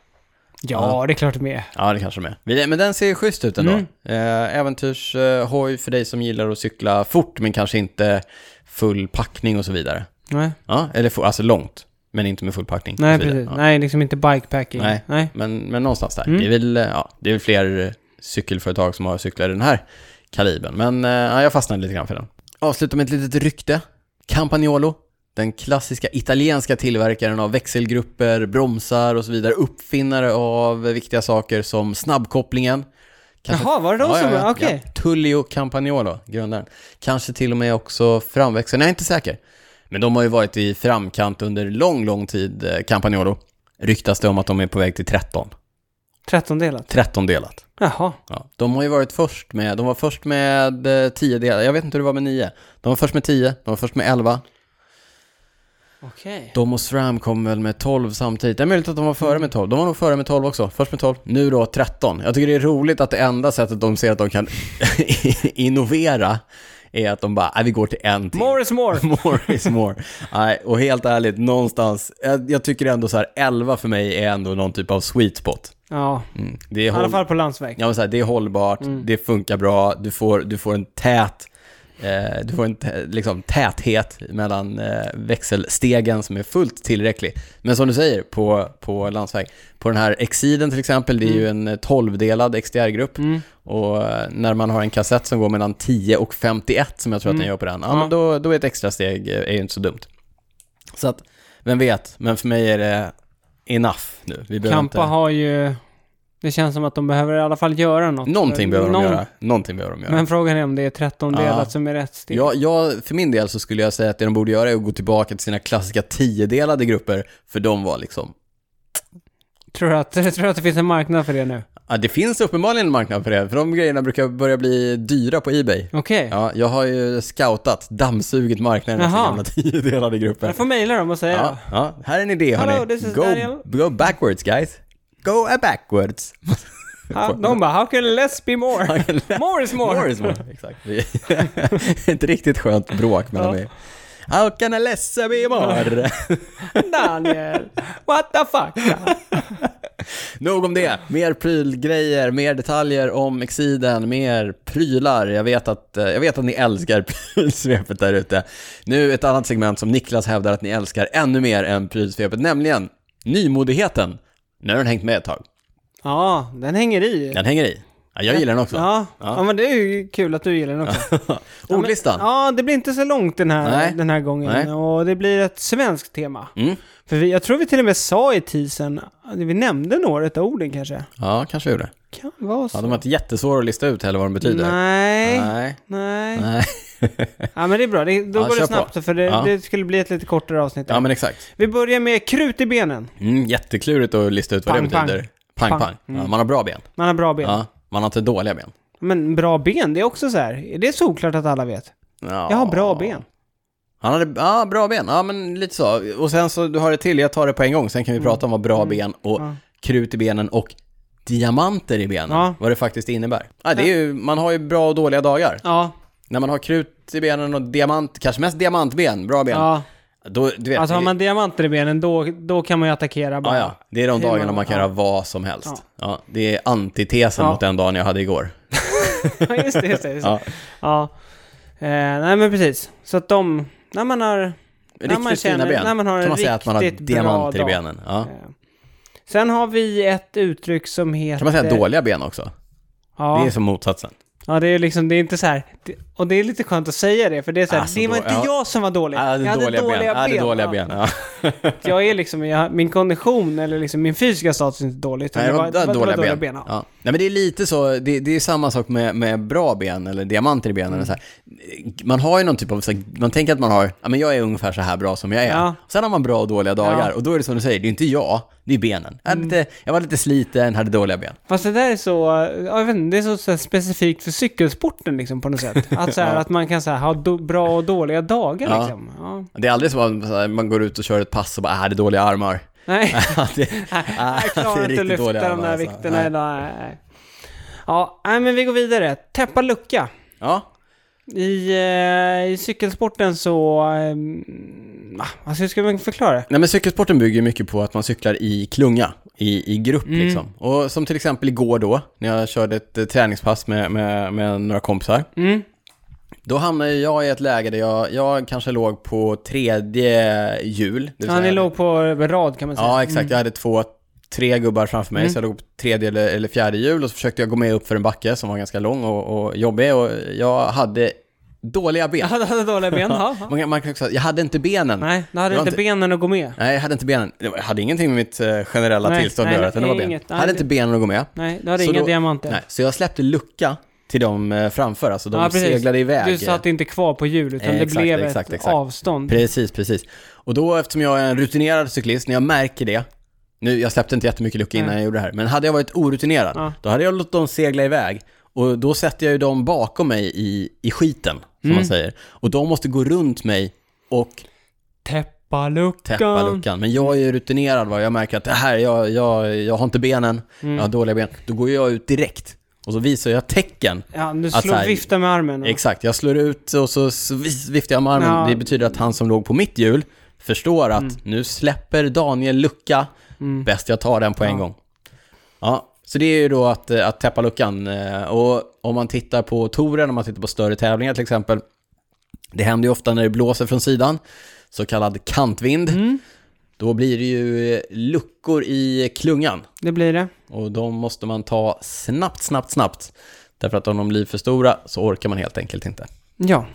Ja, det är klart de är. Ja, det kanske de är. Men den ser schysst ut ändå. Mm. Eh, äventyrshoj för dig som gillar att cykla fort, men kanske inte full packning och så vidare. Nej, Ja, eller få- alltså långt, men inte med full packning. Nej precis. Ja. Nej, liksom inte bikepacking. Nej. Nej. Men, men någonstans där. Mm. Det, är väl, eh, ja, det är väl fler eh, cykelföretag som har cyklar i den här kalibern. Men eh, ja, jag fastnade lite grann för den. Avsluta med ett litet rykte. Campagnolo, den klassiska italienska tillverkaren av växelgrupper, bromsar och så vidare. Uppfinnare av viktiga saker som snabbkopplingen. Kanske- Jaha, var det de som... Okej. ja. Tullio Campagnolo, grundaren. Kanske till och med också framväxten, jag är inte säker. Men de har ju varit i framkant under lång, lång tid, eh, Campagnolo. Ryktas det om att de är på väg till 13. 13 delat. 13 delat. Jaha. Ja. De har ju varit först med, de var först med eh, 10 delar, jag vet inte hur det var med 9. De var först med 10, de var först med 11. Okej. De och SRAM kom väl med 12 samtidigt. Det är möjligt att de var före med 12. De var nog före med 12 också. Först med 12, nu då 13. Jag tycker det är roligt att det enda sättet de ser att de kan innovera är att de bara, nej vi går till en till. More is more. more is more. Nej, och helt ärligt, någonstans, jag, jag tycker ändå så här, 11 för mig är ändå någon typ av sweet spot. Ja, Mm. Det är i alla håll, fall på landsväg. ja, men så här, det är hållbart, Mm. det funkar bra, du får, du får en tät, du får en liksom, täthet mellan eh, växelstegen som är fullt tillräcklig. Men som du säger, på, på landsväg, på den här Exiden till exempel, det är ju en eh, 12-delad XDR-grupp. Mm. Och eh, när man har en kassett som går mellan 10 och 51 som jag tror att Mm. den gör på den, ja, men då, då är ett extra steg eh, är ju inte så dumt. Så att, vem vet, men för mig är det enough nu. Vi Kampa inte... har ju... Det känns som att de behöver i alla fall göra något. Någonting behöver de Någon- göra. Någonting behöver de göra. Men frågan är om det är 13 delat Ja. som är rätt steg. Ja, jag, för min del så skulle jag säga att det de borde göra är att gå tillbaka till sina klassiska tiodelade grupper, för de var liksom... Tror, du att, tror du att det finns en marknad för det nu? Ja, det finns uppenbarligen en marknad för det, för de grejerna brukar börja bli dyra på Ebay. Okej. Ja, jag har ju scoutat, dammsugit marknaden efter Jaha. gamla tiodelade grupper. Jag får mejla dem och säga Ja, ja, här är en idé Hello, hörni. this is Go, Daniel. go backwards guys. Go a backwards. Ha, de bara, how can less be more? more is more. More is more. Exakt. Ett riktigt skönt bråk mellan Ja. mig. How can a less be more? Daniel, what the fuck? Nog om det. Mer prylgrejer, mer detaljer om Exiden, mer prylar. Jag vet att, eh, jag vet att ni älskar prylsvepet där ute. Nu ett annat segment som Niklas hävdar att ni älskar ännu mer än prylsvepet, nämligen nymodigheten. Nu har den hängt med ett tag. Ja, den hänger i. Den hänger i. Ja, jag gillar den också. Ja, Ja. ja. men det är ju kul att du gillar den också. Ja, Ordlistan. Ja, det blir inte så långt den här, Nej. den här gången. Nej. Och det blir ett svenskt tema. Mm. För vi, jag tror vi till och med sa i teasern, vi nämnde några av orden kanske. Ja, kanske gjorde. Kan vara så. Ja, de var inte jättesvåra att lista ut heller vad de betyder. Nej, Nej. nej. Nej. Ja men det är bra, det, då Ja, går det på. snabbt för det, Ja. det skulle bli ett lite kortare avsnitt. Ja, men exakt. Vi börjar med krut i benen. Mm, jätteklurigt att lista ut vad Pang, det betyder. Pang, pang. Pang. Ja, Mm. man har bra ben. Man har bra ben. Ja, man har inte dåliga ben. Men bra ben, det är också så här. Det är solklart att alla vet. Ja. Jag har bra ben. Han hade, ja, bra ben. Ja, men lite så. Och sen så, du har det till, jag tar det på en gång. Sen kan vi prata om vad bra ben och Ja. krut i benen och diamanter i benen, Ja. vad det faktiskt innebär. Ja, det är ju, man har ju bra och dåliga dagar. Ja, När man har krut i benen och diamant, kanske mest diamantben, bra ben. ja. Då, du vet, Alltså har man diamanter i benen, då, då kan man ju attackera bara. Ja, ja. Det är de dagarna man- man kan ja. göra vad som helst. Ja. Ja. det är antitesen mot den dagen jag hade igår. Just det, just det. Just det. Ja. Eh, nej men precis. Så att de, när man har... När Riktigt man fina känner- ben. när man har kan man säga att man har diamanter i benen. Ja. Eh, sen har vi ett uttryck som heter... Kan man säga dåliga ben också? Ja. Det är som motsatsen. Ja, det är liksom, det är inte så här. Och det är lite skönt att säga det, för det är så här, Alltså, det var då- inte ja. jag som var dålig. Ja, jag hade dåliga, ben. Ja, det dåliga Ja. ben. Ja. Jag är liksom, jag, min kondition eller liksom min fysiska status är inte dålig, Nej, det var, det var, dåliga, dåliga ben. ben. Ja. Nej, men det är lite så, det, det är samma sak med, med bra ben eller diamanter i benen. Mm. Så här. Man har ju någon typ av, så här, man tänker att man har, ja men jag är ungefär så här bra som jag är. Ja. Sen har man bra och dåliga dagar Ja. Mm. och då är det som du säger, det är inte jag, det är benen. Jag, hade lite, jag var lite sliten, hade dåliga ben. Fast det där är så, ja, jag vet inte, det är så, så specifikt för cykelsporten liksom på något sätt. Att, så här, att man kan så här, ha do, bra och dåliga dagar Ja. liksom. Ja. Det är aldrig så att man, går ut och kör ett pass och bara, äh, hade dåliga armar. Nej, det, jag det klarar är inte att lyfta de armar, där alltså. vikterna Nej. idag. Nej. Ja, nej, men vi går vidare. Täppa lucka. Ja, I, eh, I cykelsporten så... Um, alltså hur ska man förklara det? Nej men cykelsporten bygger mycket på att man cyklar i klunga, i, i grupp Mm. liksom. Och som till exempel igår då, när jag körde ett eh, träningspass med, med, med några kompisar. Mm. Då hamnade jag i ett läge där jag, jag kanske låg på tredje hjul. Ja, ni låg på rad kan man säga. Ja, exakt. Jag hade två, tre gubbar framför mig, Mm. så jag låg på tredje eller, eller fjärde hjul och så försökte jag gå med upp för en backe som var ganska lång och, och jobbig och jag hade dåliga ben. Jag hade, dåliga ben, ja. Man, man kan också säga, jag hade inte benen. Nej, du hade inte inte- benen att gå med. Nej, jag hade inte benen. Jag hade ingenting med mitt eh, generella Nej, tillstånd nej, att göra, utan det var nej, ben. inget. Jag Nej, hade det- inte benen att gå med. Nej, du hade Så inga då- diamanter. Nej, så jag släppte lucka till dem eh, framför, alltså de Ja, precis. seglade iväg. Du satt inte kvar på hjul, utan Eh, det exakt, blev exakt, ett exakt. avstånd. Precis, precis. Och då, eftersom jag är en rutinerad cyklist, när jag märker det, nu, jag släppte inte jättemycket lucka innan Nej. jag gjorde det här, men hade jag varit orutinerad, Ja. då hade jag låtit dem segla iväg. Och då sätter jag ju dem bakom mig i, i skiten, som Mm. man säger. Och de måste gå runt mig och Täppa luckan. täppa luckan. Men jag är ju rutinerad, va? jag märker att det här, jag, jag, jag har inte benen, Mm. jag har dåliga ben. Då går jag ut direkt. Och så visar jag tecken. Ja, du slår här- vifta med armen. och- Exakt, jag slår ut och så viftar jag med armen. Ja. Det betyder att han som låg på mitt hjul förstår att Mm. nu släpper Daniel lucka, Mm. bäst jag tar den på en Ja. gång. Ja, så det är ju då att, eh, att täppa luckan. eh, Och om man tittar på touren, om man tittar på större tävlingar till exempel, det händer ju ofta när det blåser från sidan, så kallad kantvind. Mm, Då blir det ju eh, luckor i klungan. det blir det. Och de måste man ta snabbt, snabbt, snabbt. Därför att om de blir för stora så orkar man helt enkelt inte. Ja.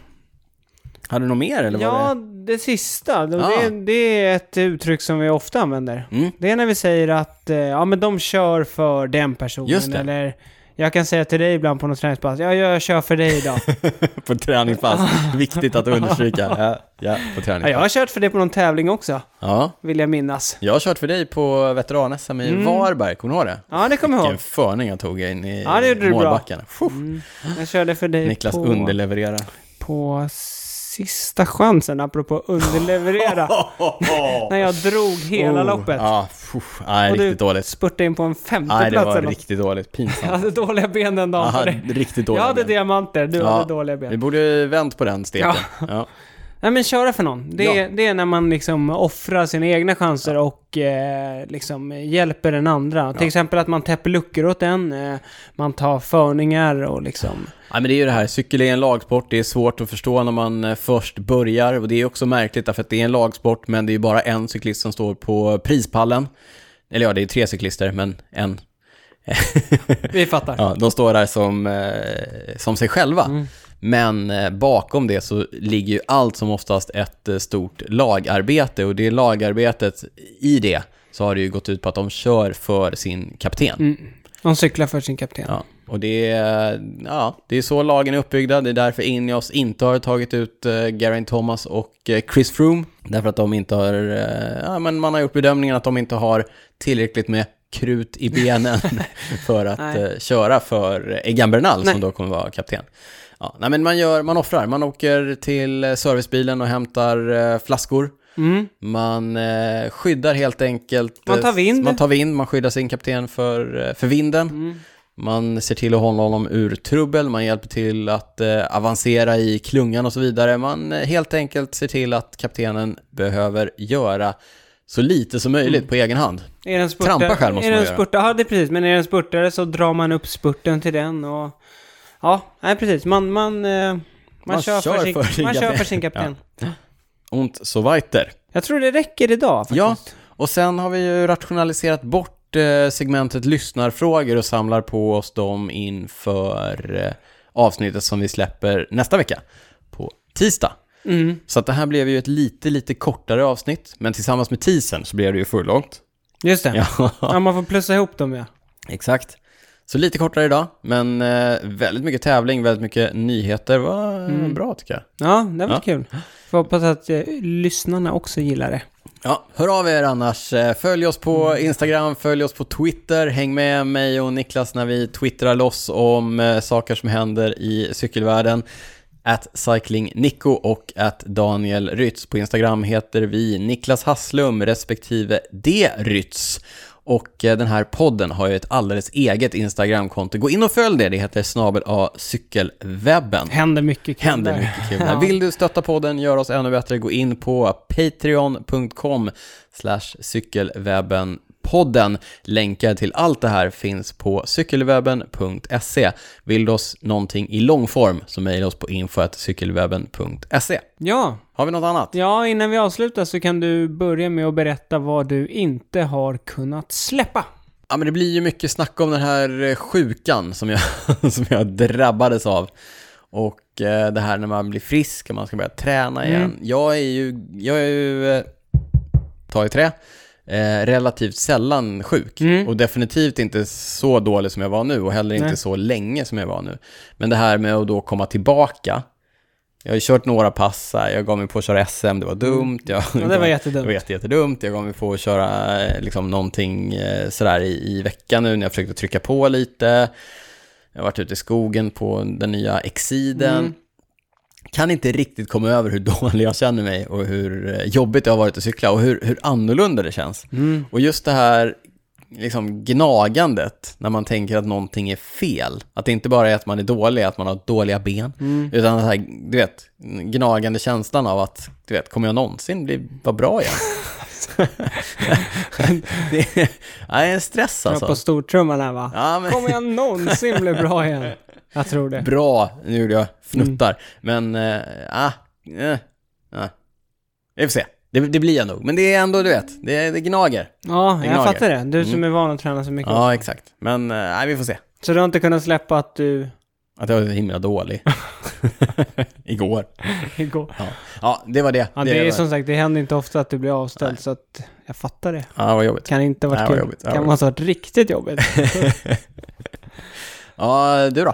Har du något mer eller var Ja, det? det sista. Det, Ja. det är ett uttryck som vi ofta använder. Mm. Det är när vi säger att eh, ja, men de kör för den personen. Just det. Eller jag kan säga till dig ibland på något träningspass, ja, jag kör för dig idag. på träningspass. Viktigt att understryka. Ja, ja på ja, träningspass. jag har kört för dig på någon tävling också, Ja, vill jag minnas. jag har kört för dig på veteran-SM i Mm. Varberg, kommer du ihåg det? Ja, det kommer jag ihåg. Vilken förning jag tog in i Ja, det gjorde du bra. målbacken. Mm. Jag körde för dig Niklas på, underlevererar. på sista chansen, apropå underleverera. när jag drog hela Oh, loppet. Ja, fuh, nej, Och du riktigt dåligt. Spurtade in på en femte Nej, det var riktigt dåligt. Jag Pinsamt. hade dåliga ben den dagen för Aha, dig. riktigt dåligt. Jag hade diamanter, du Ja. hade dåliga Vi ben. borde vänt på den steken. Ja. Nej men köra för någon. Det, är, Ja. det är när man liksom offrar sina egna chanser och eh, liksom hjälper den andra. Till Ja. exempel att man täpper luckor åt en, eh, man tar förningar och liksom... Ja, men det är ju det här, cykel är en lagsport, det är svårt att förstå när man eh, först börjar och det är också märkligt därför att det är en lagsport men det är ju bara en cyklist som står på prispallen. Eller ja, det är tre cyklister men en. Vi fattar. Ja, de står där som, eh, som sig själva. Mm. Men eh, bakom det så ligger ju allt som oftast ett eh, stort lagarbete och det lagarbetet i det så har det ju gått ut på att de kör för sin kapten. Mm. De cyklar för sin kapten. Ja, och det är, ja, det är så lagen är uppbyggda. Det är därför Ineos inte har tagit ut Geraint Thomas och eh, Chris Froome. Därför att de inte har, eh, ja men man har gjort bedömningen att de inte har tillräckligt med krut i benen för att eh, köra för Egan Bernal Nej. som då kommer vara kapten. Ja, nej men man gör, man offrar, man åker till eh, servicebilen och hämtar eh, flaskor. Mm. Man eh, skyddar helt enkelt... Man tar eh, vind. Man tar vind, man skyddar sin kapten för, eh, för vinden. Mm. Man ser till att hålla honom ur trubbel, man hjälper till att eh, avancera i klungan och så vidare. Man helt enkelt ser till att kaptenen behöver göra så lite som möjligt Mm. på egen hand. Är det en spurtare, Trampa själv måste är man en göra. spurtare, ja det är precis, men är det en spurtare så drar man upp spurten till den och... Ja, nej precis, man, man, eh, man, Man kör, för sin, för sin man kör för sin kapten. Und so weiter. Jag tror det räcker idag faktiskt. Ja, och sen har vi ju rationaliserat bort eh, segmentet lyssnarfrågor och samlar på oss dem inför eh, avsnittet som vi släpper nästa vecka på tisdag. Mm. Så att det här blev ju ett lite, lite kortare avsnitt, men tillsammans med teasern så blev det ju för långt. Just det. Ja. Ja, man får plussa ihop dem ja. exakt. Så lite kortare idag, men eh, väldigt mycket tävling, väldigt mycket nyheter. Var Mm. bra tycker jag. Ja, det var Ja. kul. Får hoppas att eh, lyssnarna också gillar det. Ja, hör av er annars. Eh, Följ oss på Mm. Instagram, följ oss på Twitter. Häng med mig och Niklas när vi twittrar loss om saker som händer i cykelvärlden. At cyclingnico och at Daniel Rytz. På Instagram heter vi Niklas Hasslum respektive D. Rytz. Och eh, den här podden har ju ett alldeles eget Instagramkonto. Gå in och följ det, det heter snabel A cykelwebben. Händer mycket kul Händer där. mycket kul. Ja. Vill du stötta podden, gör oss ännu bättre, gå in på patreon.com cykelwebben podden. Länkar till allt det här finns på cykelwebben.se. Vill du oss någonting i långform så mejla oss på info.cykelwebben.se. Ja, Har vi något annat? ja, innan vi avslutar så kan du börja med att berätta vad du inte har kunnat släppa. Ja, men det blir ju mycket snack om den här eh, sjukan som jag, som jag drabbades av. Och eh, det här när man blir frisk och man ska börja träna igen. Mm. Jag är ju, jag är ju, eh, ta i trä, eh, relativt sällan sjuk. Mm. Och definitivt inte så dålig som jag var nu och heller inte Nej. så länge som jag var nu. Men det här med att då komma tillbaka. Jag har ju kört några pass här, jag gav mig på att köra SM, det var dumt. Jag, Mm. Ja, det var det jättedumt. var jätte, jättedumt. Jag gav mig på att köra eh, liksom, någonting eh, sådär i, i veckan nu när jag försökte trycka på lite. Jag har varit ute i skogen på den nya Exiden. Mm. Kan inte riktigt komma över hur dålig jag känner mig och hur eh, jobbigt det har varit att cykla och hur, hur annorlunda det känns. Mm. Och just det här liksom gnagandet när man tänker att någonting är fel. Att det inte bara är att man är dålig, att man har dåliga ben. Mm. Utan det här, du vet, gnagande känslan av att, du vet, kommer jag någonsin bli, vara bra igen? det är, en stress Jag alltså. på stortrumman här va? Ja, men, Kommer jag någonsin bli bra igen? Jag tror det. bra, nu gjorde jag fnuttar. Mm. Men, äh, ah, äh, ah. vi får se. Det, det blir jag nog. Men det är ändå, du vet, det, det gnager. Ja, Det jag gnager. fattar det. Du som Mm. är van att träna så mycket. Ja, exakt. Men, äh, nej, vi får se. Så du har inte kunnat släppa att du Att jag var himla dålig. Igår. igår... Ja. ja, det var det. Ja, det är var... som sagt, det händer inte ofta att du blir avställd, Nej. så att jag fattar det. Ja, vad jobbigt. Kan inte ha varit kul. jobbigt. Kan måste ha varit riktigt jobbigt. ja, du då?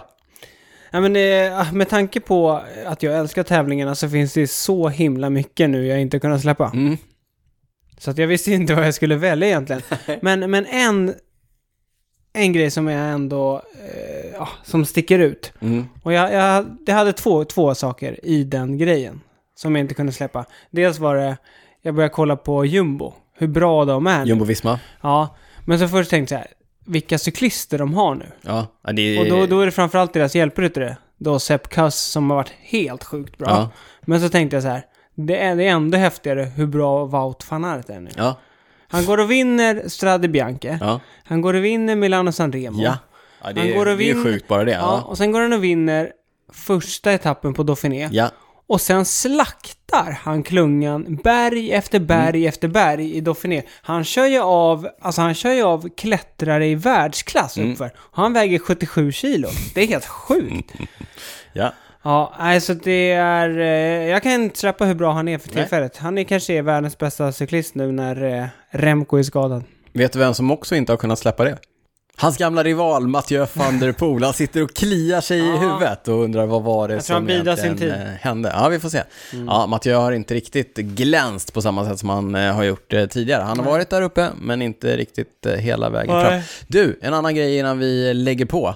Ja, men det, med tanke på att jag älskar tävlingarna så finns det så himla mycket nu jag inte kunnat släppa. Mm. Så att jag visste inte vad jag skulle välja egentligen. Men, men en, en grej som är ändå, eh, ja, som sticker ut. Mm. Och jag, jag det hade två, två saker i den grejen som jag inte kunde släppa. Dels var det, jag började kolla på Jumbo, hur bra de är nu. Jumbo-Visma? Ja, men så först tänkte jag så här, vilka cyklister de har nu. Ja, det är... Och då, då är det framförallt deras hjälpryttare, då Sepp Kuss som har varit helt sjukt bra. Ja, Men så tänkte jag så här, det är, det är ändå häftigare hur bra Wout van Aert är nu. ja, Han går och vinner Strade Bianche, ja. han går och vinner Milano Sanremo. Ja, ja det, Han går och det är vinner- sjukt bara det. Ja, och sen går han och vinner första etappen på Dauphiné. ja. Och sen slaktar han klungan berg efter berg Mm. efter berg i Dauphiné. Han kör ju av, alltså han kör ju av klättrare i världsklass Mm. uppför. Han väger 77 kilo. Det är helt sjukt. ja. Ja, alltså det är, eh, jag kan inte släppa hur bra han är för Nej. tillfället. Han är kanske är världens bästa cyklist nu när eh, Remco är skadad. Vet du vem som också inte har kunnat släppa det? Hans gamla rival Mathieu van der Poel, han sitter och kliar sig i huvudet och undrar vad var det som egentligen. Mm. eh, hände. Ja, vi får se. Ja, Mathieu har inte riktigt glänst på samma sätt som han eh, har gjort eh, tidigare. Han har varit där uppe, men inte riktigt hela vägen fram. Nej. Du, en annan grej innan vi lägger på.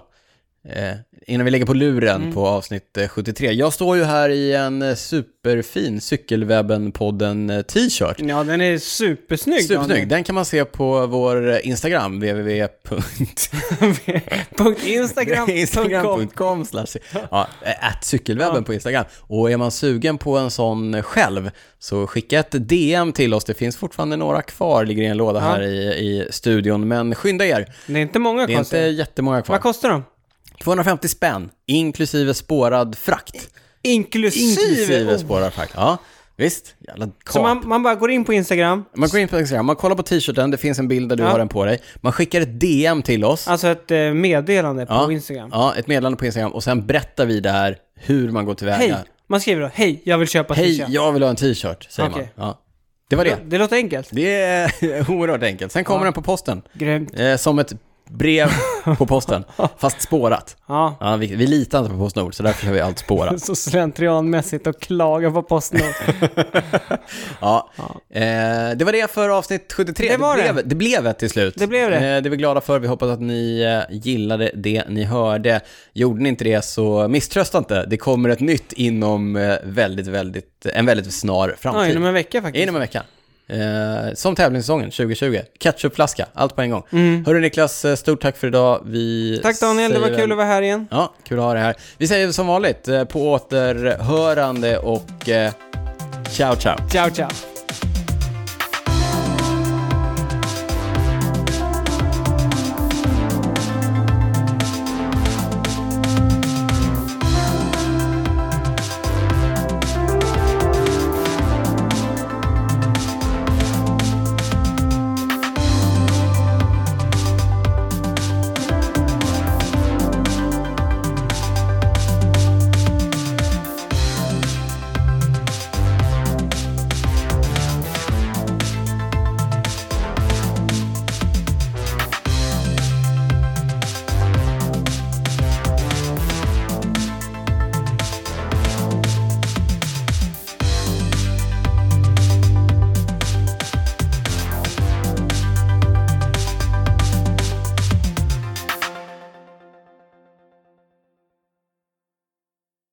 Eh, innan vi lägger på luren Mm. på avsnitt eh, 73. Jag står ju här i en eh, superfin Cykelwebben-podden eh, t-shirt. Ja, den är supersnygg. Supersnygg. Den kan man se på vår eh, Instagram, www. Instagram.com ja, at cykelwebben Ja. på Instagram. Och är man sugen på en sån själv så skicka ett DM till oss. Det finns fortfarande några kvar, ligger i en låda Ja. här i, i studion. Men skynda er, Det är inte många det är inte jättemånga kvar. Vad kostar de? 250 spänn, inklusive spårad frakt. Inklusive? Inklusive Oh. spårad frakt, ja. Visst, jävla kap. Så man, man bara går in på Instagram, Man går in på Instagram, man kollar på t-shirten, det finns en bild där du Ja. har den på dig. Man skickar ett DM till oss. alltså ett eh, meddelande på Ja. Instagram. Ja, ett meddelande på Instagram och sen berättar vi där hur man går tillväga. Hej! Man skriver då, hej, jag vill köpa Hej, t-shirt. jag vill ha en t-shirt, säger Okej. man. Ja. Det var det. Det låter enkelt. Det är oerhört enkelt. Sen kommer Ja. den på posten. Grymt. Eh, som ett brev på posten, fast spårat. Ja. Ja, vi, vi litar inte på Postnord, så därför kör vi allt spårat. Så slentrianmässigt och klaga på Postnord. Ja. Eh, det var det för avsnitt 73. Det var det. blev, det blev ett till slut. Det blev det. Eh, det är vi glada för. Vi hoppas att ni eh, gillade det ni hörde. Gjorde ni inte det så misströsta inte. Det kommer ett nytt inom eh, väldigt, väldigt, en väldigt snar Ja, framtid. inom en vecka faktiskt. Inom en vecka. Eh, som tävlingssäsongen 2020. Ketchupflaska, allt på en gång. Mm. Hörru Niklas, eh, stort tack för idag. Vi Tack Daniel, det var kul att vara här igen. Ja, kul att ha dig här. Vi säger som vanligt, eh, på återhörande och eh, ciao ciao. Ciao, ciao.